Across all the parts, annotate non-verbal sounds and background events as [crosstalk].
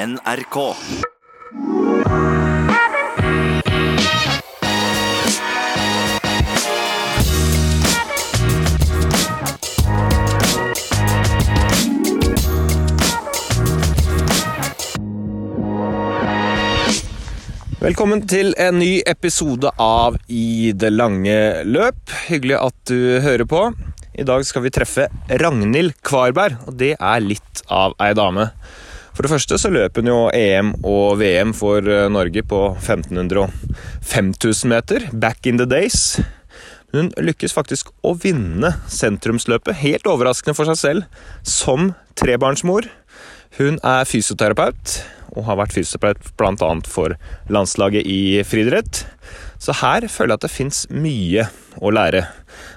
NRK. Velkommen til en ny episode av I det lange løp. Hyggelig at du hører på. I dag skal vi treffe Ragnhild Kvarberg, og det er litt av ei dame. For det første så løper hun jo EM og VM for eh, Norge på 1500 og 5000 meter, back in the days. Hun lykkes faktisk å vinne sentrumsløpet, helt overraskende for seg selv, som trebarnsmor. Hun er fysioterapeut og har vært fysioterapeut bl.a. for landslaget i friidrett. Så her føler jeg at det fins mye å lære.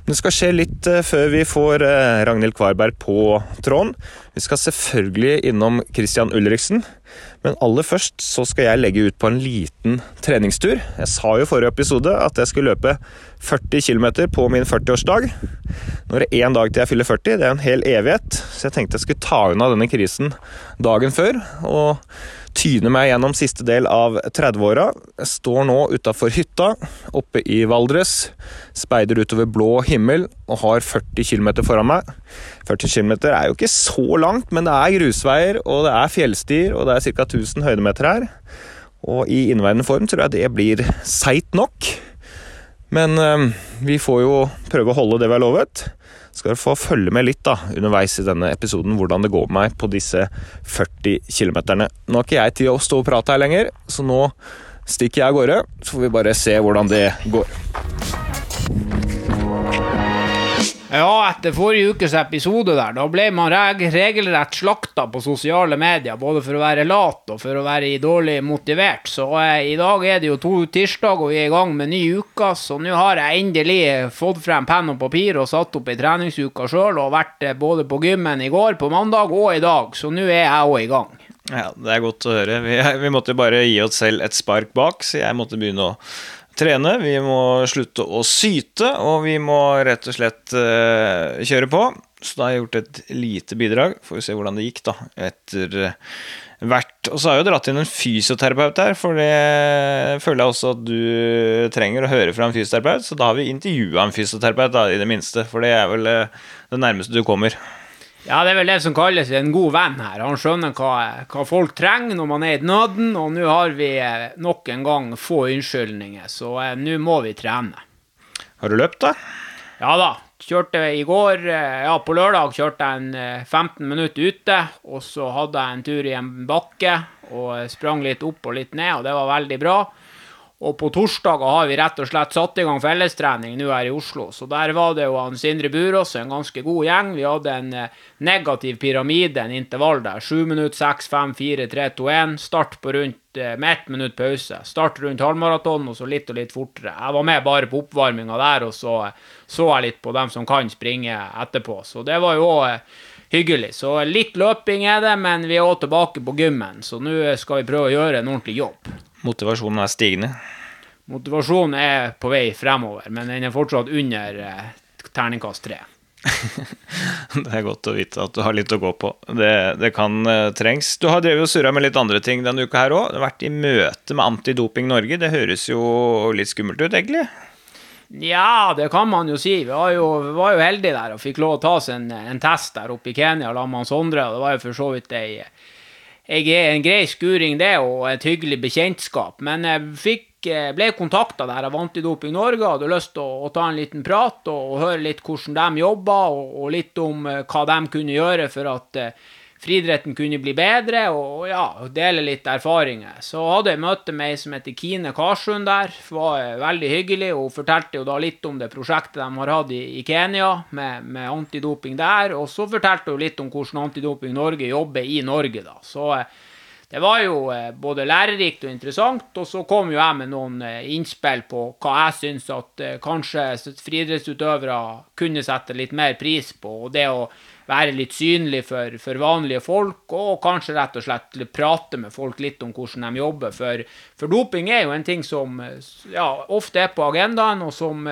Men det skal skje litt eh, før vi får eh, Ragnhild Kvarberg på tråden. Vi skal selvfølgelig innom Christian Ulriksen. Men aller først så skal jeg legge ut på en liten treningstur. Jeg sa jo forrige episode at jeg skulle løpe 40 km på min 40-årsdag. Nå er det én dag til jeg fyller 40, det er en hel evighet. Så jeg tenkte jeg skulle ta unna denne krisen dagen før. og tyne meg gjennom siste del av 30-åra. Jeg står nå utafor hytta oppe i Valdres, speider utover blå himmel og har 40 km foran meg. 40 km er jo ikke så langt, men det er grusveier, og det er fjellstier, og det er ca. 1000 høydemeter her. Og i innveiende form tror jeg det blir seigt nok. Men øh, vi får jo prøve å holde det vi har lovet skal du få følge med litt da, underveis i denne episoden hvordan det går med meg på disse 40 km. Nå har ikke jeg tid å stå og prate her lenger, så nå stikker jeg av gårde. Så får vi bare se hvordan det går. Ja, etter forrige ukes episode der, da ble man reg regelrett slakta på sosiale medier, både for å være lat og for å være dårlig motivert. Så eh, i dag er det jo to tirsdag, og vi er i gang med ny uke, så nå har jeg endelig fått frem penn og papir og satt opp ei treningsuke sjøl, og vært eh, både på gymmen i går, på mandag og i dag, så nå er jeg òg i gang. Ja, det er godt å høre. Vi, vi måtte bare gi oss selv et spark bak, så jeg måtte begynne å trene, vi må slutte å syte, og vi må rett og slett uh, kjøre på. Så da har jeg gjort et lite bidrag. Får vi se hvordan det gikk, da. Etter uh, hvert Og så har jeg jo dratt inn en fysioterapeut her, for det føler jeg også at du trenger å høre fra en fysioterapeut. Så da har vi intervjua en fysioterapeut, da, i det minste. For det er vel uh, det nærmeste du kommer. Ja, det er vel det som kalles en god venn her. Han skjønner hva, hva folk trenger når man er i nøden, og nå har vi eh, nok en gang få unnskyldninger, så eh, nå må vi trene. Har du løpt, da? Ja da. Kjørte i går, eh, ja, på lørdag kjørte jeg en 15 minutter ute, og så hadde jeg en tur i en bakke og sprang litt opp og litt ned, og det var veldig bra. Og på torsdager har vi rett og slett satt i gang fellestrening nå her i Oslo. Så der var det jo han Sindre Burås, en ganske god gjeng. Vi hadde en eh, negativ pyramide, en intervall der. 7 minutter, 6, 5, 4, 3, 2, 1. Start på rundt eh, med ett minutt pause. Start rundt halvmaraton, og så litt og litt fortere. Jeg var med bare på oppvarminga der, og så så jeg litt på dem som kan springe etterpå. Så det var jo òg eh, hyggelig. Så litt løping er det, men vi er òg tilbake på gymmen, så nå skal vi prøve å gjøre en ordentlig jobb. Motivasjonen er stigende? Motivasjonen er på vei fremover, men den er fortsatt under eh, terningkast tre. [laughs] det er godt å vite at du har litt å gå på. Det, det kan uh, trengs. Du har drevet og surra med litt andre ting denne uka her òg. Du har vært i møte med Antidoping Norge. Det høres jo litt skummelt ut, egentlig? Ja, det kan man jo si. Vi var jo, vi var jo heldige der og fikk lov å ta oss en, en test der oppe i Kenya sammen med Sondre. og Det var jo for så vidt ei jeg er en grei skuring, det, og et hyggelig bekjentskap. Men jeg fikk, eh, ble kontakta der av Antidoping Norge hadde lyst til å, å, ta en liten prat og, og høre litt hvordan de jobber, og, og, litt om uh, hva de kunne gjøre for at uh, friidretten kunne bli bedre, og ja, dele litt erfaringer. Så hadde jeg møte med ei som heter Kine Karsund der. var veldig hyggelig. Hun fortalte jo da litt om det prosjektet de har hatt i, Kenya, med, med, antidoping der. Og så fortalte hun litt om hvordan Antidoping Norge jobber i Norge, da. Så eh, det var jo eh, både lærerikt og interessant, og så kom jo jeg med noen eh, innspill på hva jeg syns at kanskje friidrettsutøvere kunne sette litt mer pris på. og det å være litt synlig for, for, vanlige folk, og kanskje rett og slett prate med folk litt om hvordan de jobber. For, for doping er jo en ting som ja, ofte er på agendaen, og som,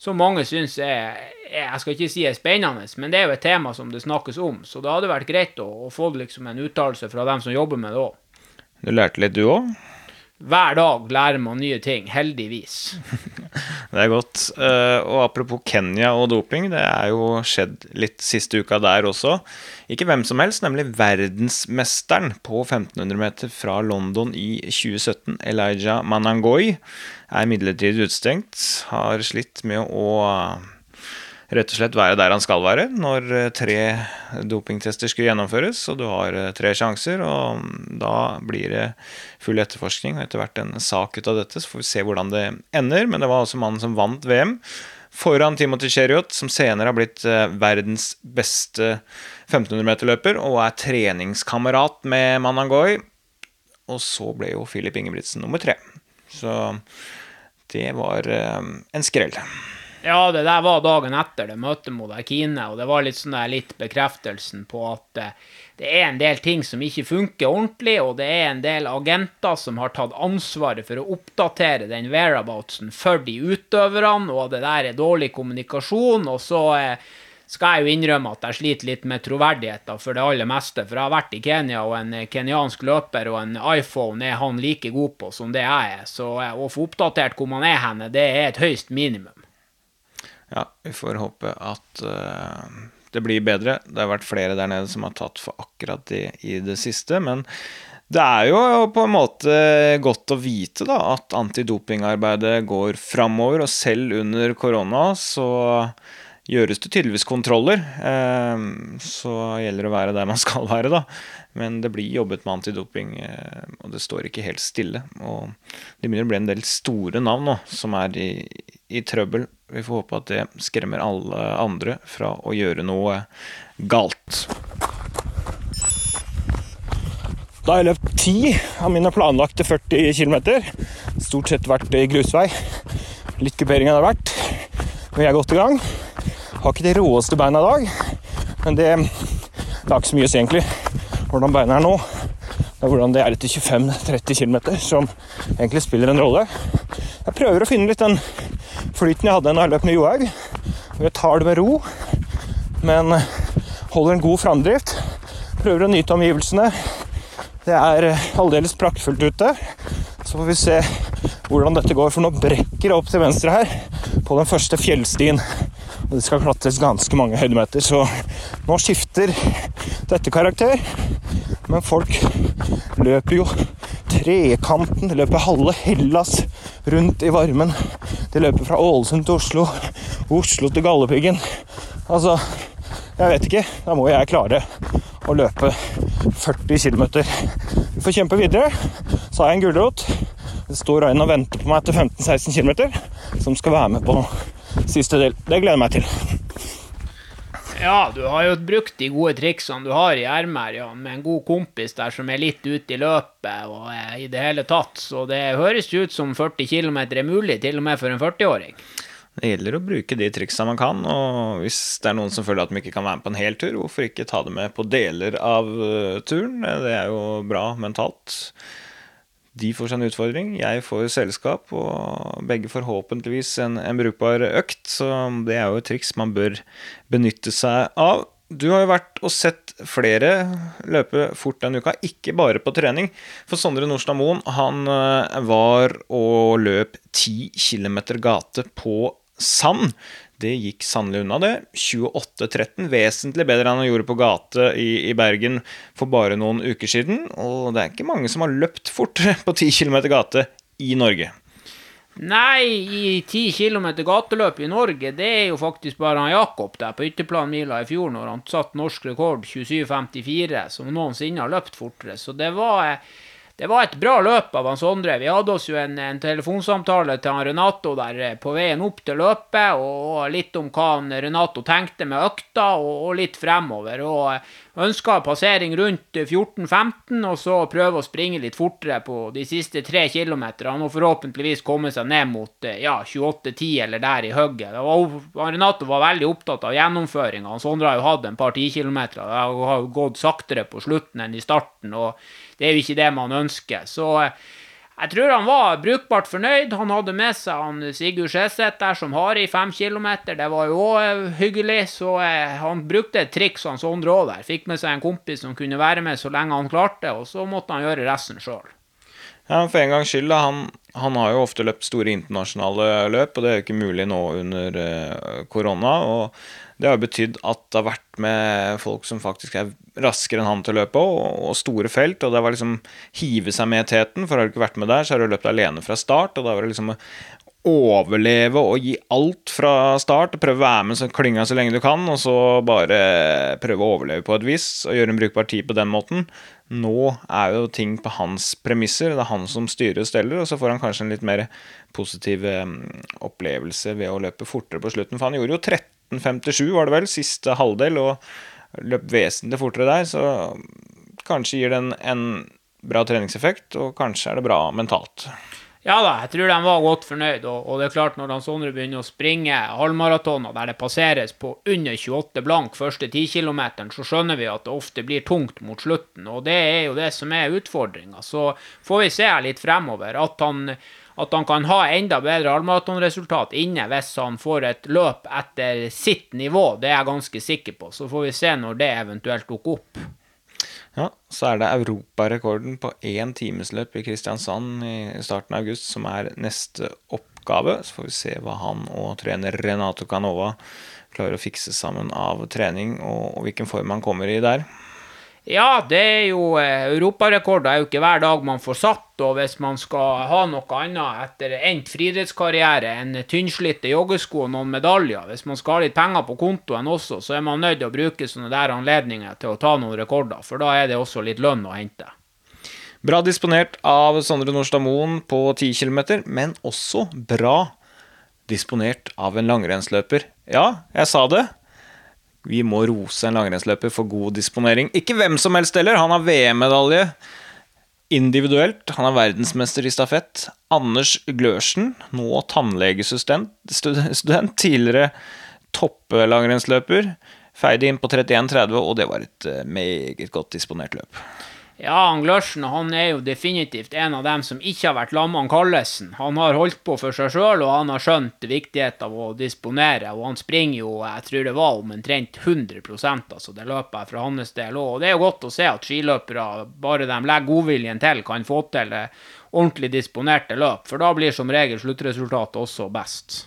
som mange syns er, Jeg skal ikke si er spennende, men det er jo et tema som det snakkes om. Så det hadde vært greit å, å få liksom en uttalelse fra dem som jobber med det òg. Du lærte litt, du òg? Hver dag lærer man nye ting, heldigvis. [laughs] Det er godt. Eh, og apropos Kenya og doping, det er jo skjedd litt siste uka der også. Ikke hvem som helst, nemlig verdensmesteren på 1500 meter fra London i 2017, Elijah Manangoi, er midlertidig utestengt. Har slitt med å rett og slett være der han skal være når eh, tre dopingtester skal gjennomføres, og du har eh, tre sjanser. og Da blir det full etterforskning og etter hvert en sak ut av dette. Så får vi se hvordan det ender. Men det var også mannen som vant VM foran Timothy Cheriot, som senere har blitt eh, verdens beste 1500-meterløper og er treningskamerat med Manangoi. Og så ble jo Filip Ingebrigtsen nummer tre. Så det var en skrell. Ja, det der var dagen etter det møtet mot Kine, og det var litt sånn der litt bekreftelsen på at uh, det er en del ting som ikke funker ordentlig, og det er en del agenter som har tatt ansvaret for å oppdatere den whereaboutsen for de utøverne, og det der er dårlig kommunikasjon, og så uh, skal jeg jo innrømme at jeg sliter litt med troverdigheten for det aller meste. For jeg har vært i Kenya, og en kenyansk løper og en iPhone er han like god på som det jeg er. Så eh, å få oppdatert hvor man er henne, det er et høyst minimum ja, vi får håpe at uh, det blir bedre. Det har vært flere der nede som har tatt for akkurat det i det siste. Men det er jo på en måte godt å vite da, at antidopingarbeidet går framover. Og selv under korona så gjøres det tydeligvis kontroller. Uh, så gjelder det å være der man skal være, da. Men det blir jobbet med antidoping, uh, og det står ikke helt stille. Og det begynner å bli en del store navn nå som er i, i trøbbel vi får håpe at det skremmer alle andre fra å gjøre noe galt. Da har jeg løpt 10 av mine planlagte 40 km. Stort sett vært grusvei. Litt kupering har det vært. Vi er godt i gang. Har ikke de råeste beina i dag, men det, det er ikke så mye å si, egentlig. Hvordan beina er nå. Det er hvordan det er etter 25-30 [laughs] km som egentlig spiller en rolle. Jeg prøver å finne litt den flyten jeg hadde da jeg løp med Johaug. Jeg tar det med ro, men holder en god framdrift. Prøver å nyte omgivelsene. Det er aldeles praktfullt ute. Så får vi se hvordan dette går, for nå brekker det opp til venstre her på den første fjellstien. Og det skal klatres ganske mange høydemeter, så nå skifter dette karakter. Men folk løper jo trekanten, de løper halve Hellas rundt i varmen. De løper fra Ålesund til Oslo, Oslo til Galdhøpiggen. Altså, jeg vet ikke. Da må jeg klare å løpe 40 km. Vi får kjempe videre. Så har jeg en gulrot. Det står en og venter på meg etter 15-16 km, som skal være med på siste del. Det gleder jeg meg til. Ja, du har jo brukt de gode triksene du har i ermet, ja, med en god kompis der som er litt ute i løpet og eh, i det hele tatt. Så det høres ut som 40 km er mulig, til og med for en 40-åring. Det gjelder å bruke de triksene man kan, og hvis det er noen som føler at de ikke kan være med på en hel tur, hvorfor ikke ta det med på deler av eh, turen? Det er jo bra mentalt. De får seg en utfordring, jeg får selskap, og begge forhåpentligvis en, en brukbar økt. Så det er jo et triks man bør benytte seg av. Du har jo vært og sett flere løpe fort denne uka, ikke bare på trening. For Sondre Nordstad Moen han eh, var og løp 10 km gate på sand. Det gikk sannelig unna, det. 28-13, vesentlig bedre enn han gjorde på gate i, i, Bergen for bare noen uker siden. Og det er ikke mange som har løpt fortere [laughs] på 10 km gate i Norge. Nei, i 10 km gateløp i Norge, det er jo faktisk bare han Jakob der på Ytterplanmila i fjor, når han satt norsk rekord 27,54, som noensinne har løpt fortere. Så det var det var et bra løp av han Sondre. Vi hadde oss jo en, en telefonsamtale til han Renato der eh, på veien opp til løpet, og, litt om hva han Renato tenkte med økta, og, og litt fremover. Og eh, ønska passering rundt 14-15, og så prøve å springe litt fortere på de siste tre kilometerne, og forhåpentligvis komme seg ned mot eh, ja, 28-10 eller der i hugget. Renato var veldig opptatt av gjennomføringa. Sondre har jo hatt en par tikilometer, det har gått saktere på slutten enn i starten. og det er jo ikke det man ønsker. Så eh, Jeg tror han var brukbart fornøyd. Han hadde med seg han Sigurd Skjeseth der som har i fem kilometer. Det var jo òg hyggelig, så eh, han brukte et triks han Sondre òg der. Fikk med seg en kompis som kunne være med så lenge han klarte, og så måtte han gjøre resten sjøl. Ja, For en gangs skyld, da. Han, han, har jo ofte løpt store internasjonale løp, og det er jo ikke mulig nå under uh, korona. og det har jo betydd at det har vært med folk som faktisk er raskere enn han til å løpe, og, og store felt. Og det var liksom hive seg med i teten, for har du ikke vært med der, så har du løpt alene fra start. Og da var det liksom overleve og gi alt fra start. Prøve å være med så klynga så lenge du kan, og så bare prøve å overleve på et vis og gjøre en brukbar tid på den måten. Nå er jo ting på hans premisser. Det er han som styrer og steller, og så får han kanskje en litt mer positiv opplevelse ved å løpe fortere på slutten. For han gjorde jo 13.57, var det vel, siste halvdel, og løp vesentlig fortere der. Så kanskje gir det en, en bra treningseffekt, og kanskje er det bra mentalt. Ja da, jeg tror de var godt fornøyd. Og, og det er klart, når han Sondre begynner å springe halvmaratoner der det passeres på under 28 blank første 10 km, så skjønner vi at det ofte blir tungt mot slutten. Og det er jo det som er utfordringa. Så får vi se litt fremover. At han at han kan ha enda bedre halvmaratonresultat inne hvis han får et løp etter sitt nivå. Det er jeg ganske sikker på. Så får vi se når det eventuelt dukker opp. Ja, så er det europarekorden på én timesløp i Kristiansand i starten av august som er neste oppgave. Så får vi se hva han og trener Renato Canova klarer å fikse sammen av trening, og, og hvilken form han kommer i der. Ja, det er jo Europarekorder Europarekord er jo ikke hver dag man får satt. Og hvis man skal ha noe annet etter endt friidrettskarriere enn tynnslitte joggesko og noen medaljer, hvis man skal ha litt penger på kontoen også, så er man nødt til å bruke sånne der anledninger til å ta noen rekorder. For da er det også litt lønn å hente. Bra disponert av Sondre Nordstad Moen på 10 km, men også bra disponert av en langrennsløper. Ja, jeg sa det. Vi må rose en langrennsløper for god disponering. Ikke hvem som helst heller. Han har VM-medalje individuelt. Han er verdensmester i stafett. Anders Glørsen, nå tannlegesstudent. Tidligere topplangrennsløper, Feide inn på 31,30, og det var et eh, meget godt disponert løp. Ja, han Glørsen han er jo definitivt en av dem som ikke har vært lammet Kallesen. Han har holdt på for seg sjøl, og han har skjønt viktigheten av å disponere. Og han springer jo, jeg tror det var omtrent 100% altså det løpet fra hans del òg. Og det er jo godt å se at skiløpere, bare de legger godviljen til, kan få til ordentlig disponerte løp. For da blir som regel sluttresultatet også best.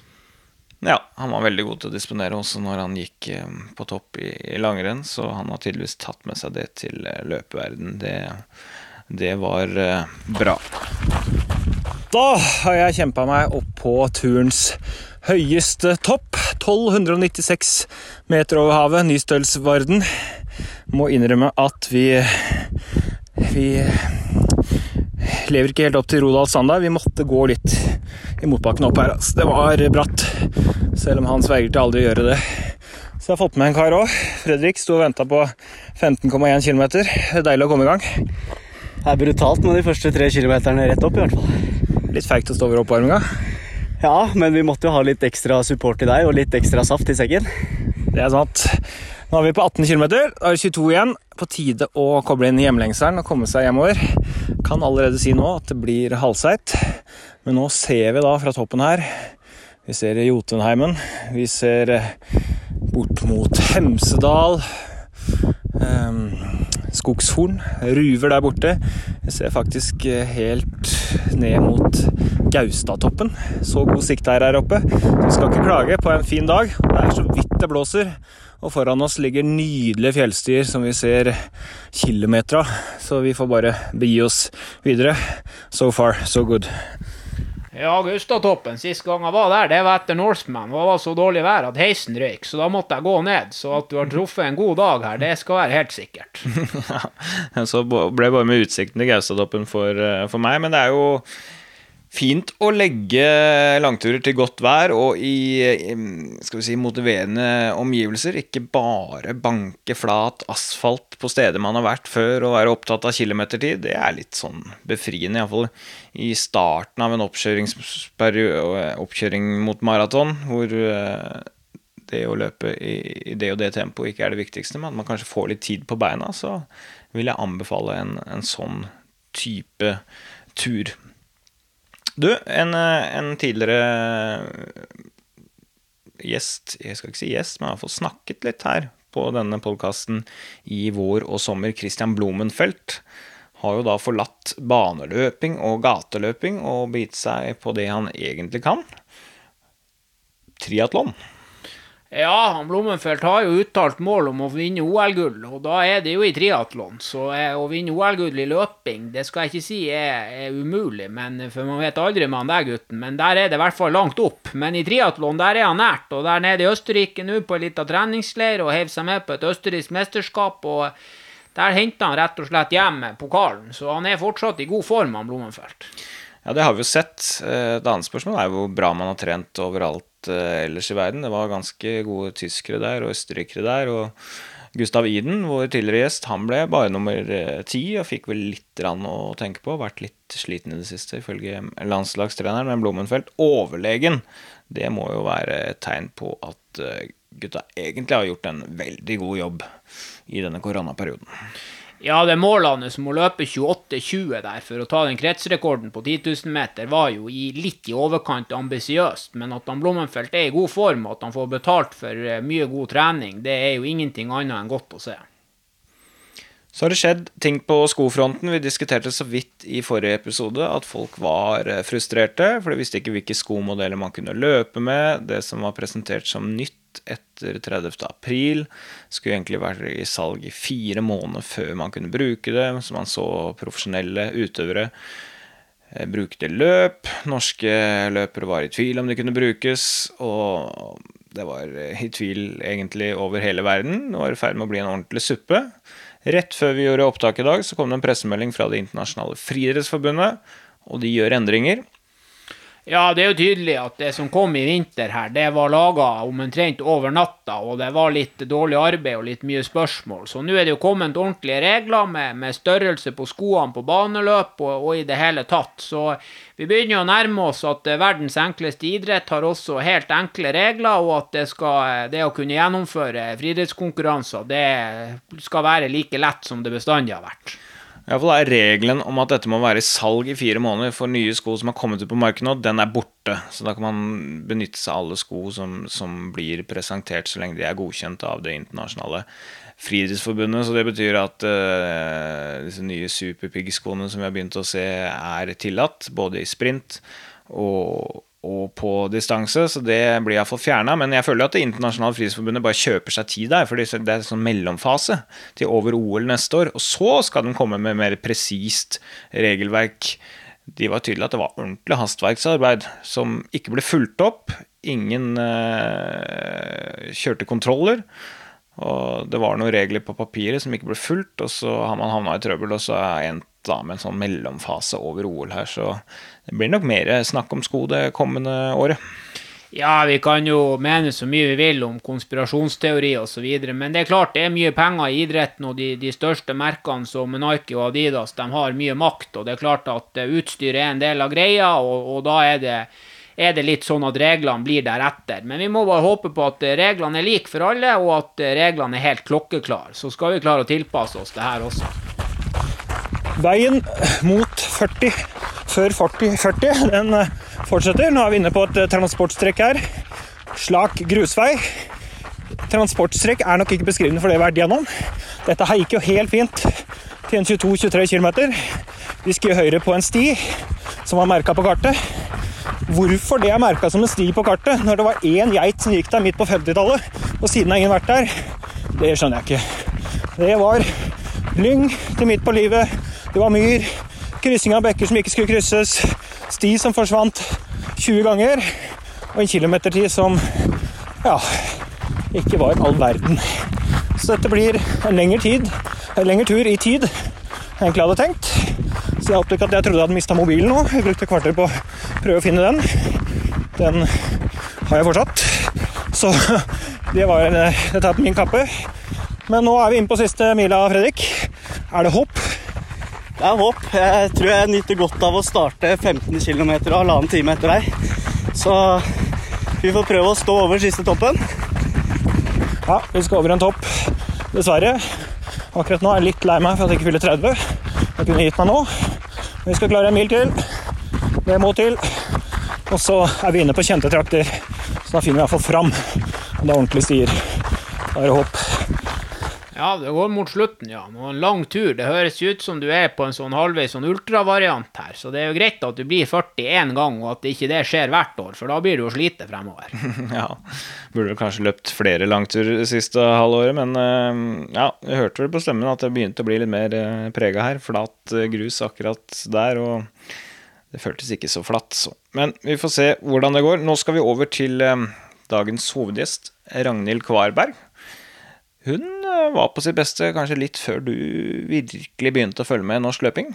Ja, han var veldig god til å disponere også når han gikk eh, på topp i, i langrenn, så han har tydeligvis tatt med seg det til eh, løpeverden. Det, det var uh, bra. Da har jeg kjempa meg opp på turens høyeste topp. 1296 meter over havet, Nystølsvarden. Må innrømme at vi Vi lever ikke helt opp til Rodal standard. Vi måtte gå litt i motbakken opp her. Altså. Det var bratt, selv om han sverger til aldri å gjøre det. Så jeg har fått med en kar òg. Fredrik sto og venta på 15,1 km. Deilig å komme i gang. Det er brutalt med de første tre kilometerne rett opp, i hvert fall. Litt feigt å stå over oppvarminga? Ja, men vi måtte jo ha litt ekstra support til deg og litt ekstra saft i sekken. Det er sant. Nå er vi på 18 km. Da er det 22 igjen. På tide å koble inn hjemlengselen og komme seg hjemover. Kan allerede si nå at det blir halvseigt. Men nå ser vi da fra toppen her Vi ser Jotunheimen. Vi ser eh, bort mot Hemsedal. Um, Skogshorn. Ruver der borte. Jeg ser faktisk eh, helt ned mot Gaustatoppen. Så god sikt er her oppe. Vi skal ikke klage på en fin dag. Det er så vidt det blåser. Og foran oss ligger nydelige fjellstier som vi ser kilometer av. Så vi får bare begi oss videre. So far, so good. Ja, Gaustatoppen, sist gang jeg var der, det var etter Norseman. Det var så dårlig vær at heisen røyk, så da måtte jeg gå ned. Så at du har truffet en god dag her, det skal være helt sikkert. [laughs] ja, så ble det bare med utsikten til Gaustatoppen for, eh, for meg, men det er jo fint å legge langturer til godt vær og i, skal vi si, motiverende omgivelser. Ikke bare banke flat asfalt på steder man har vært før og være opptatt av kilometertid. Det er litt sånn befriende, iallfall i starten av en oppkjøring mot maraton, hvor eh, det å løpe i det og det tempoet ikke er det viktigste, men at man kanskje får litt tid på beina, så vil jeg anbefale en, en sånn type tur. Du, en, eh, en tidligere gjest Jeg skal ikke si gjest, men jeg har fått snakket litt her på denne podkasten i vår og sommer. Christian Blumenfeldt har jo da forlatt baneløping og gateløping og begitt seg på det han egentlig kan. Triatlon. Ja, han Blommenfelt har jo uttalt mål om å vinne OL-gull, og da er det jo i triatlon. Så eh, å vinne OL-gull i løping, det skal jeg ikke si er, er, umulig, men, for man vet aldri med han der gutten. Men der er det i hvert fall langt opp. Men i triatlon, der er han nært. Og der nede i Østerrike nå på en liten treningsleir og heiv seg med på et østerriksk mesterskap. og der henta han rett og slett hjem pokalen, så han er fortsatt i god form, han Blommenfelt. Ja, det har vi jo sett. Det et annet spørsmål er jo hvor bra man har trent overalt ellers i verden. Det var ganske gode tyskere der, og østerrikere der. og Gustav Iden, vår tidligere gjest, han ble bare nummer eh, ti og fikk vel litt å tenke på. Vært litt sliten i det siste, ifølge landslagstreneren. Men Blommenfelt, overlegen, det må jo være et tegn på at uh, gutta egentlig har gjort en veldig god jobb i denne koronaperioden. Ja, det målene som å løpe 28-20 der for å ta den kretsrekorden på 10 000 meter, var jo i litt i overkant ambisiøst. Men at han Blommenfelt er i god form, og at han får betalt for eh, mye god trening, det er jo ingenting annet enn godt å se. Så har det skjedd ting på skofronten. Vi diskuterte så vidt i forrige episode at folk var eh, frustrerte, for de visste ikke hvilke skomodeller man kunne løpe med. Det som var presentert som nytt etter 30. april. Skulle egentlig vært i salg i fire måneder før man kunne bruke det. Så man så profesjonelle utøvere brukte løp. Norske løpere var i tvil om de kunne brukes. Og det var i tvil egentlig over hele verden. Det var i ferd med å bli en ordentlig suppe. Rett før vi gjorde opptak i dag, så kom det en pressemelding fra Det internasjonale friidrettsforbundet, og de gjør endringer. Ja, det er jo tydelig at det som kom i vinter her, det var laga omtrent over natta, og det var litt dårlig arbeid og litt mye spørsmål. Så nå er det jo kommet ordentlige regler med, med størrelse på skoene på baneløp og, og, i det hele tatt. Så vi begynner å nærme oss at verdens enkleste idrett har også helt enkle regler, og at det, skal, det å kunne gjennomføre friidrettskonkurranser, det skal være like lett som det bestandig har vært. Iallfall er regelen om at dette må være i salg i fire måneder for nye sko som har kommet ut på markedet nå, den er borte. Så da kan man benytte seg av alle sko som, som blir presentert, så lenge de er godkjent av det internasjonale friidrettsforbundet. Så det betyr at uh, disse nye superpigg-skoene som vi har begynt å se, er tillatt, både i sprint og og på distanse, så det blir iallfall fjerna. Men jeg føler at Det internasjonale friidrettsforbundet bare kjøper seg tid der, for det er en sånn mellomfase til over OL neste år. Og så skal de komme med mer presist regelverk. De var tydelige at det var ordentlig hastverksarbeid som ikke ble fulgt opp. Ingen uh, kjørte kontroller. Og det var noen regler på papiret som ikke ble fulgt, og så har man havna i trøbbel, og så er endt da med en sånn mellomfase over OL her. Så det blir nok mer snakk om sko det kommende året. Ja, vi kan jo mene så mye vi vil om konspirasjonsteori osv., men det er klart det er mye penger i idretten, og de, de, største merkene som Nike og Adidas de har mye makt. og Det er klart at utstyr er en del av greia, og, og da er det, er det, litt sånn at reglene blir deretter. Men vi må bare håpe på at reglene er like for alle, og at reglene er helt klokkeklare. Så skal vi klare å tilpasse oss det her også. Veien mot 40 før 40, 40 den eh, fortsetter. Nå er vi inne på et eh, transportstrekk her. Slak grusvei. Transportstrekk er nok ikke beskrivende for det vi har vært gjennom. Dette her gikk jo helt fint til en 22-23 km. Vi skulle høyre på en sti som var merka på kartet. Hvorfor det er merka som en sti på kartet når det var én geit som gikk der midt på 50-tallet, og siden har ingen vært der, det skjønner jeg ikke. Det var lyng til midt på livet det var myr, kryssing av bekker som ikke skulle krysses, sti som forsvant 20 ganger, og en kilometertid som ja, ikke var all verden. Så dette blir en lengre tid, en lengre tur i tid enn jeg hadde tenkt. Så jeg ikke at jeg trodde jeg hadde mista mobilen nå. Jeg brukte kvarter på å prøve å finne den. Den har jeg fortsatt. Så det var dette er på min kappe. Men nå er vi inne på siste mila, Fredrik. Er det håp? Det er håp. Jeg tror jeg nyter godt av å starte 15 km og halvannen time etter deg. Så vi får prøve å stå over siste toppen. Ja, vi skal over en topp, dessverre. Akkurat nå er jeg litt lei meg for at jeg ikke fyller 30. Jeg kunne gitt meg nå. Vi skal klare en mil til. Det må til. Og så er vi inne på kjente trakter, så da finner vi iallfall fram. Det er ordentlig stier. Da er det håp. Ja, det går mot slutten, ja. Nå en lang tur. Det høres ut som du er på en sånn halvveis sånn ultravariant her, så det er jo greit at du blir 41 gang, og at ikke det skjer hvert år, for da blir du jo slite fremover. [laughs] Ja, burde kanskje løpt flere langturer siste halvåret, men eh, ja, jeg hørte vel på stemmen at det begynte å bli litt mer eh, prega her. Flat eh, grus akkurat der, og det føltes ikke så flatt. Så. Men vi får se hvordan det går. Nå skal vi over til dagens hovedgjest, Ragnhild Kvarberg. Hun var på sitt beste kanskje litt før du virkelig begynte å følge med i norsk løping.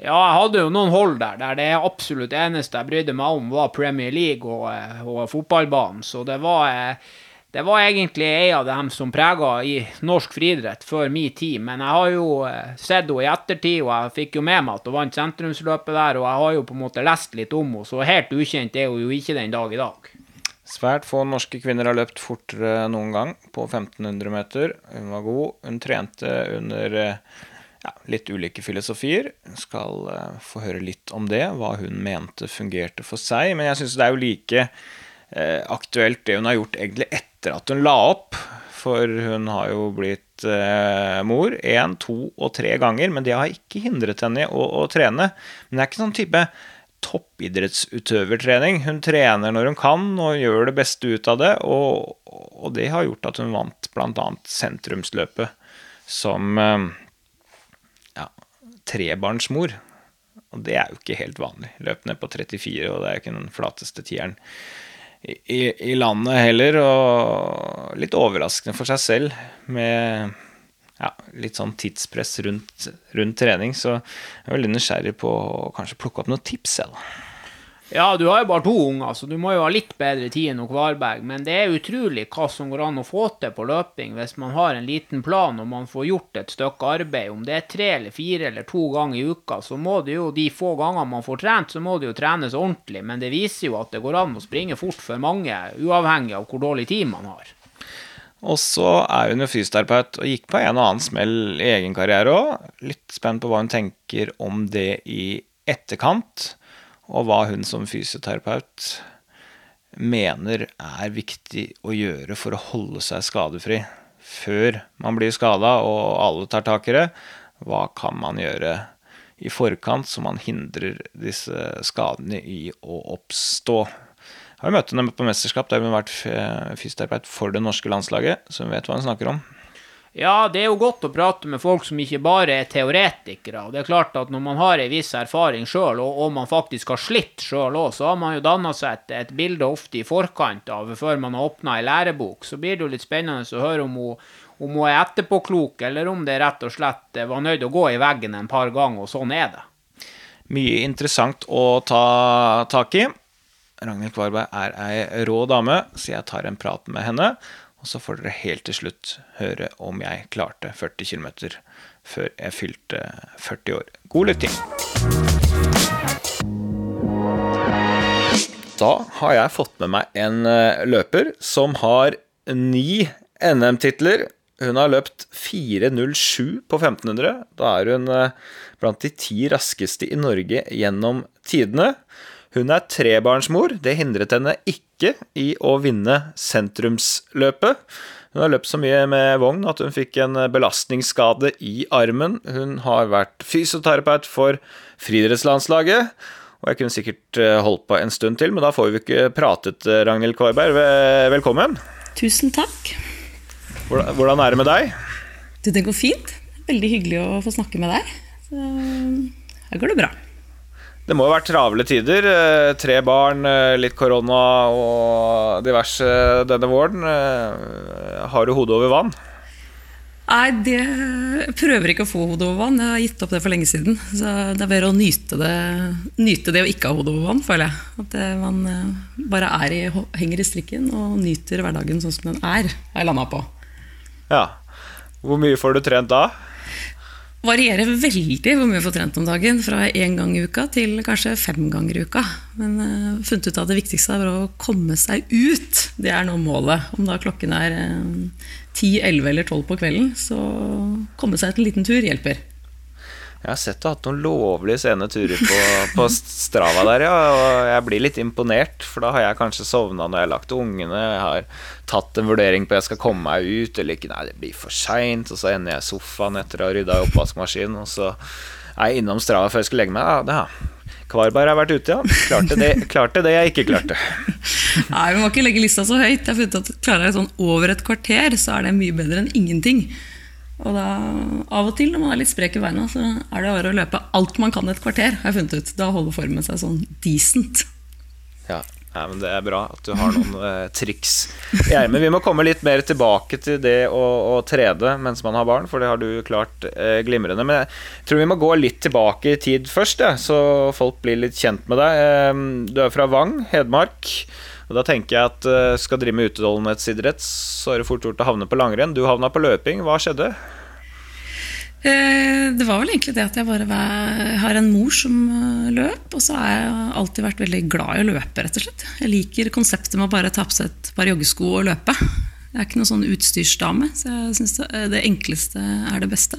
Ja, jeg hadde jo noen hold der, der det absolutt eneste jeg brydde meg om, var Premier League og, eh, og fotballbanen. Så det var, eh, det var egentlig en av dem som prega i norsk friidrett før min tid. Men jeg har jo eh, sett henne i ettertid, og jeg fikk jo med meg at hun vant sentrumsløpet der. Og jeg har jo på en måte lest litt om henne, så helt ukjent er hun jo ikke den dag i dag. Svært få norske kvinner har løpt fortere noen gang på 1500 meter. Hun var god. Hun trente under eh, ja, litt ulike filosofier. Skal eh, få høre litt om det, hva hun mente fungerte for seg. Men jeg syns det er jo like eh, aktuelt det hun har gjort egentlig etter at hun la opp. For hun har jo blitt eh, mor én, to og tre ganger, men det har ikke hindret henne i å, å trene. Men det er ikke sånn type toppidrettsutøvertrening. Hun trener når hun kan og gjør det beste ut av det, og, og det har gjort at hun vant bl.a. sentrumsløpet som eh, ja, trebarnsmor. Og det er jo ikke helt vanlig. Løp ned på 34, og det er jo ikke den flateste tieren i, i, i landet heller. Og litt overraskende for seg selv med ja, litt sånn tidspress rundt, rundt trening. Så jeg er veldig nysgjerrig på å kanskje plukke opp noen tips. Jeg, da. Ja, du har jo bare to unger, så du må jo ha litt bedre tid enn Kvarberg. Men det er utrolig hva som går an å få til på løping hvis man har en liten plan og man får gjort et stykke arbeid. Om det er tre eller fire eller to ganger i uka, så må det jo de få gangene man får trent, så må det jo trenes ordentlig. Men det viser jo at det går an å springe fort for mange, uavhengig av hvor dårlig tid man har. Og så er hun jo fysioterapeut og gikk på en og annen smell i egen karriere òg. Litt spent på hva hun tenker om det i etterkant, og hva hun som fysioterapeut mener er viktig å gjøre for å holde seg skadefri før man blir skada og alle tar tak i det. Hva kan man gjøre i forkant så man hindrer disse skadene i å oppstå? Har møtt henne på mesterskap der hun har vært eh, fysioterapeut for det norske landslaget, så hun vet hva hun snakker om. Ja, det er jo godt å prate med folk som ikke bare er teoretikere. og det er klart at Når man har en viss erfaring sjøl, og, og, man faktisk har slitt sjøl òg, så har man jo danna seg et, et, bilde ofte i forkant av før man har åpna ei lærebok. Så blir det jo litt spennende å høre om hun, om hun er etterpåklok, eller om det rett og slett var nødt til å gå i veggen en par ganger, og sånn er det. Mye interessant å ta tak i. Ragnhild Kvarberg er ei rå dame, så jeg tar en prat med henne. Og så får dere helt til slutt høre om jeg klarte 40 km før jeg fylte 40 år. God lytting! Da har jeg fått med meg en eh, løper som har ni NM-titler. Hun har løpt 4.07 på 1500. Da er hun eh, blant de ti raskeste i Norge gjennom tidene. Hun er trebarnsmor. Det hindret henne ikke i å vinne sentrumsløpet. Hun har løpt så mye med vogn at hun fikk en belastningsskade i armen. Hun har vært fysioterapeut for friidrettslandslaget. Og jeg kunne sikkert eh, holdt på en stund til, men da får vi ikke pratet, eh, Ragnhild Kvarberg. Velkommen. Tusen takk. Hvordan er det med deg? Du, det går fint. Veldig hyggelig å få snakke med deg. Så her går det bra. Det må jo ha vært travle tider. Eh, tre barn, eh, litt korona og diverse denne våren. Eh, har du hodet over vann? Nei, det prøver ikke å få hodet over vann. Jeg har gitt opp det for lenge siden. Så det er bedre å nyte det, nyte det å ikke ha hodet over vann, føler jeg. At det, man bare i, henger i strikken og nyter hverdagen sånn som den er. Har jeg landa på. Ja. Hvor mye får du trent da? Varierer veldig hvor mye jeg får trent om dagen. Fra én gang i uka til kanskje fem ganger i uka. Men uh, funnet ut at det viktigste er å komme seg ut. Det er nå målet. Om da klokken er uh, 10, 11 eller 12 på kvelden, så komme seg ut en liten tur hjelper. Jeg har sett du har hatt noen lovlig sene turer på, på Strava der, ja. Og jeg blir litt imponert, for da har jeg kanskje sovna når jeg har lagt ungene. Jeg har tatt en vurdering på om jeg skal komme meg ut eller ikke. Nei, det blir for seint. Og så ender jeg i sofaen etter å ha rydda i oppvaskmaskinen, og så er jeg innom Strava før jeg skal legge meg. Ja, det har Kvarberg har vært ute, ja. Klarte det, klarte det jeg ikke klarte. Nei, Vi må ikke legge lista så høyt. Jeg har funnet at Klarer jeg sånn over et kvarter, så er det mye bedre enn ingenting. Og da, Av og til når man er litt sprek i beina, så er det bare å løpe alt man kan et kvarter. har jeg funnet ut. Da holder formen seg sånn decent. Ja, Nei, men Det er bra at du har noen eh, triks. Gjermund, vi må komme litt mer tilbake til det å, å trede mens man har barn, for det har du klart eh, glimrende. Men jeg tror vi må gå litt tilbake i tid først, ja, så folk blir litt kjent med deg. Eh, du er fra Vang, Hedmark. Og Da tenker jeg at uh, skal drive med utholdenhetsidrett, så er det fort gjort å havne på langrenn. Du havna på løping. Hva skjedde? Eh, det var vel egentlig det at jeg bare har en mor som eh, løp, og så har jeg alltid vært veldig glad i å løpe, rett og slett. Jeg liker konseptet med å bare ta på seg et par joggesko og løpe. Jeg er ikke noen sånn utstyrsdame, så jeg syns det, enkleste er det beste.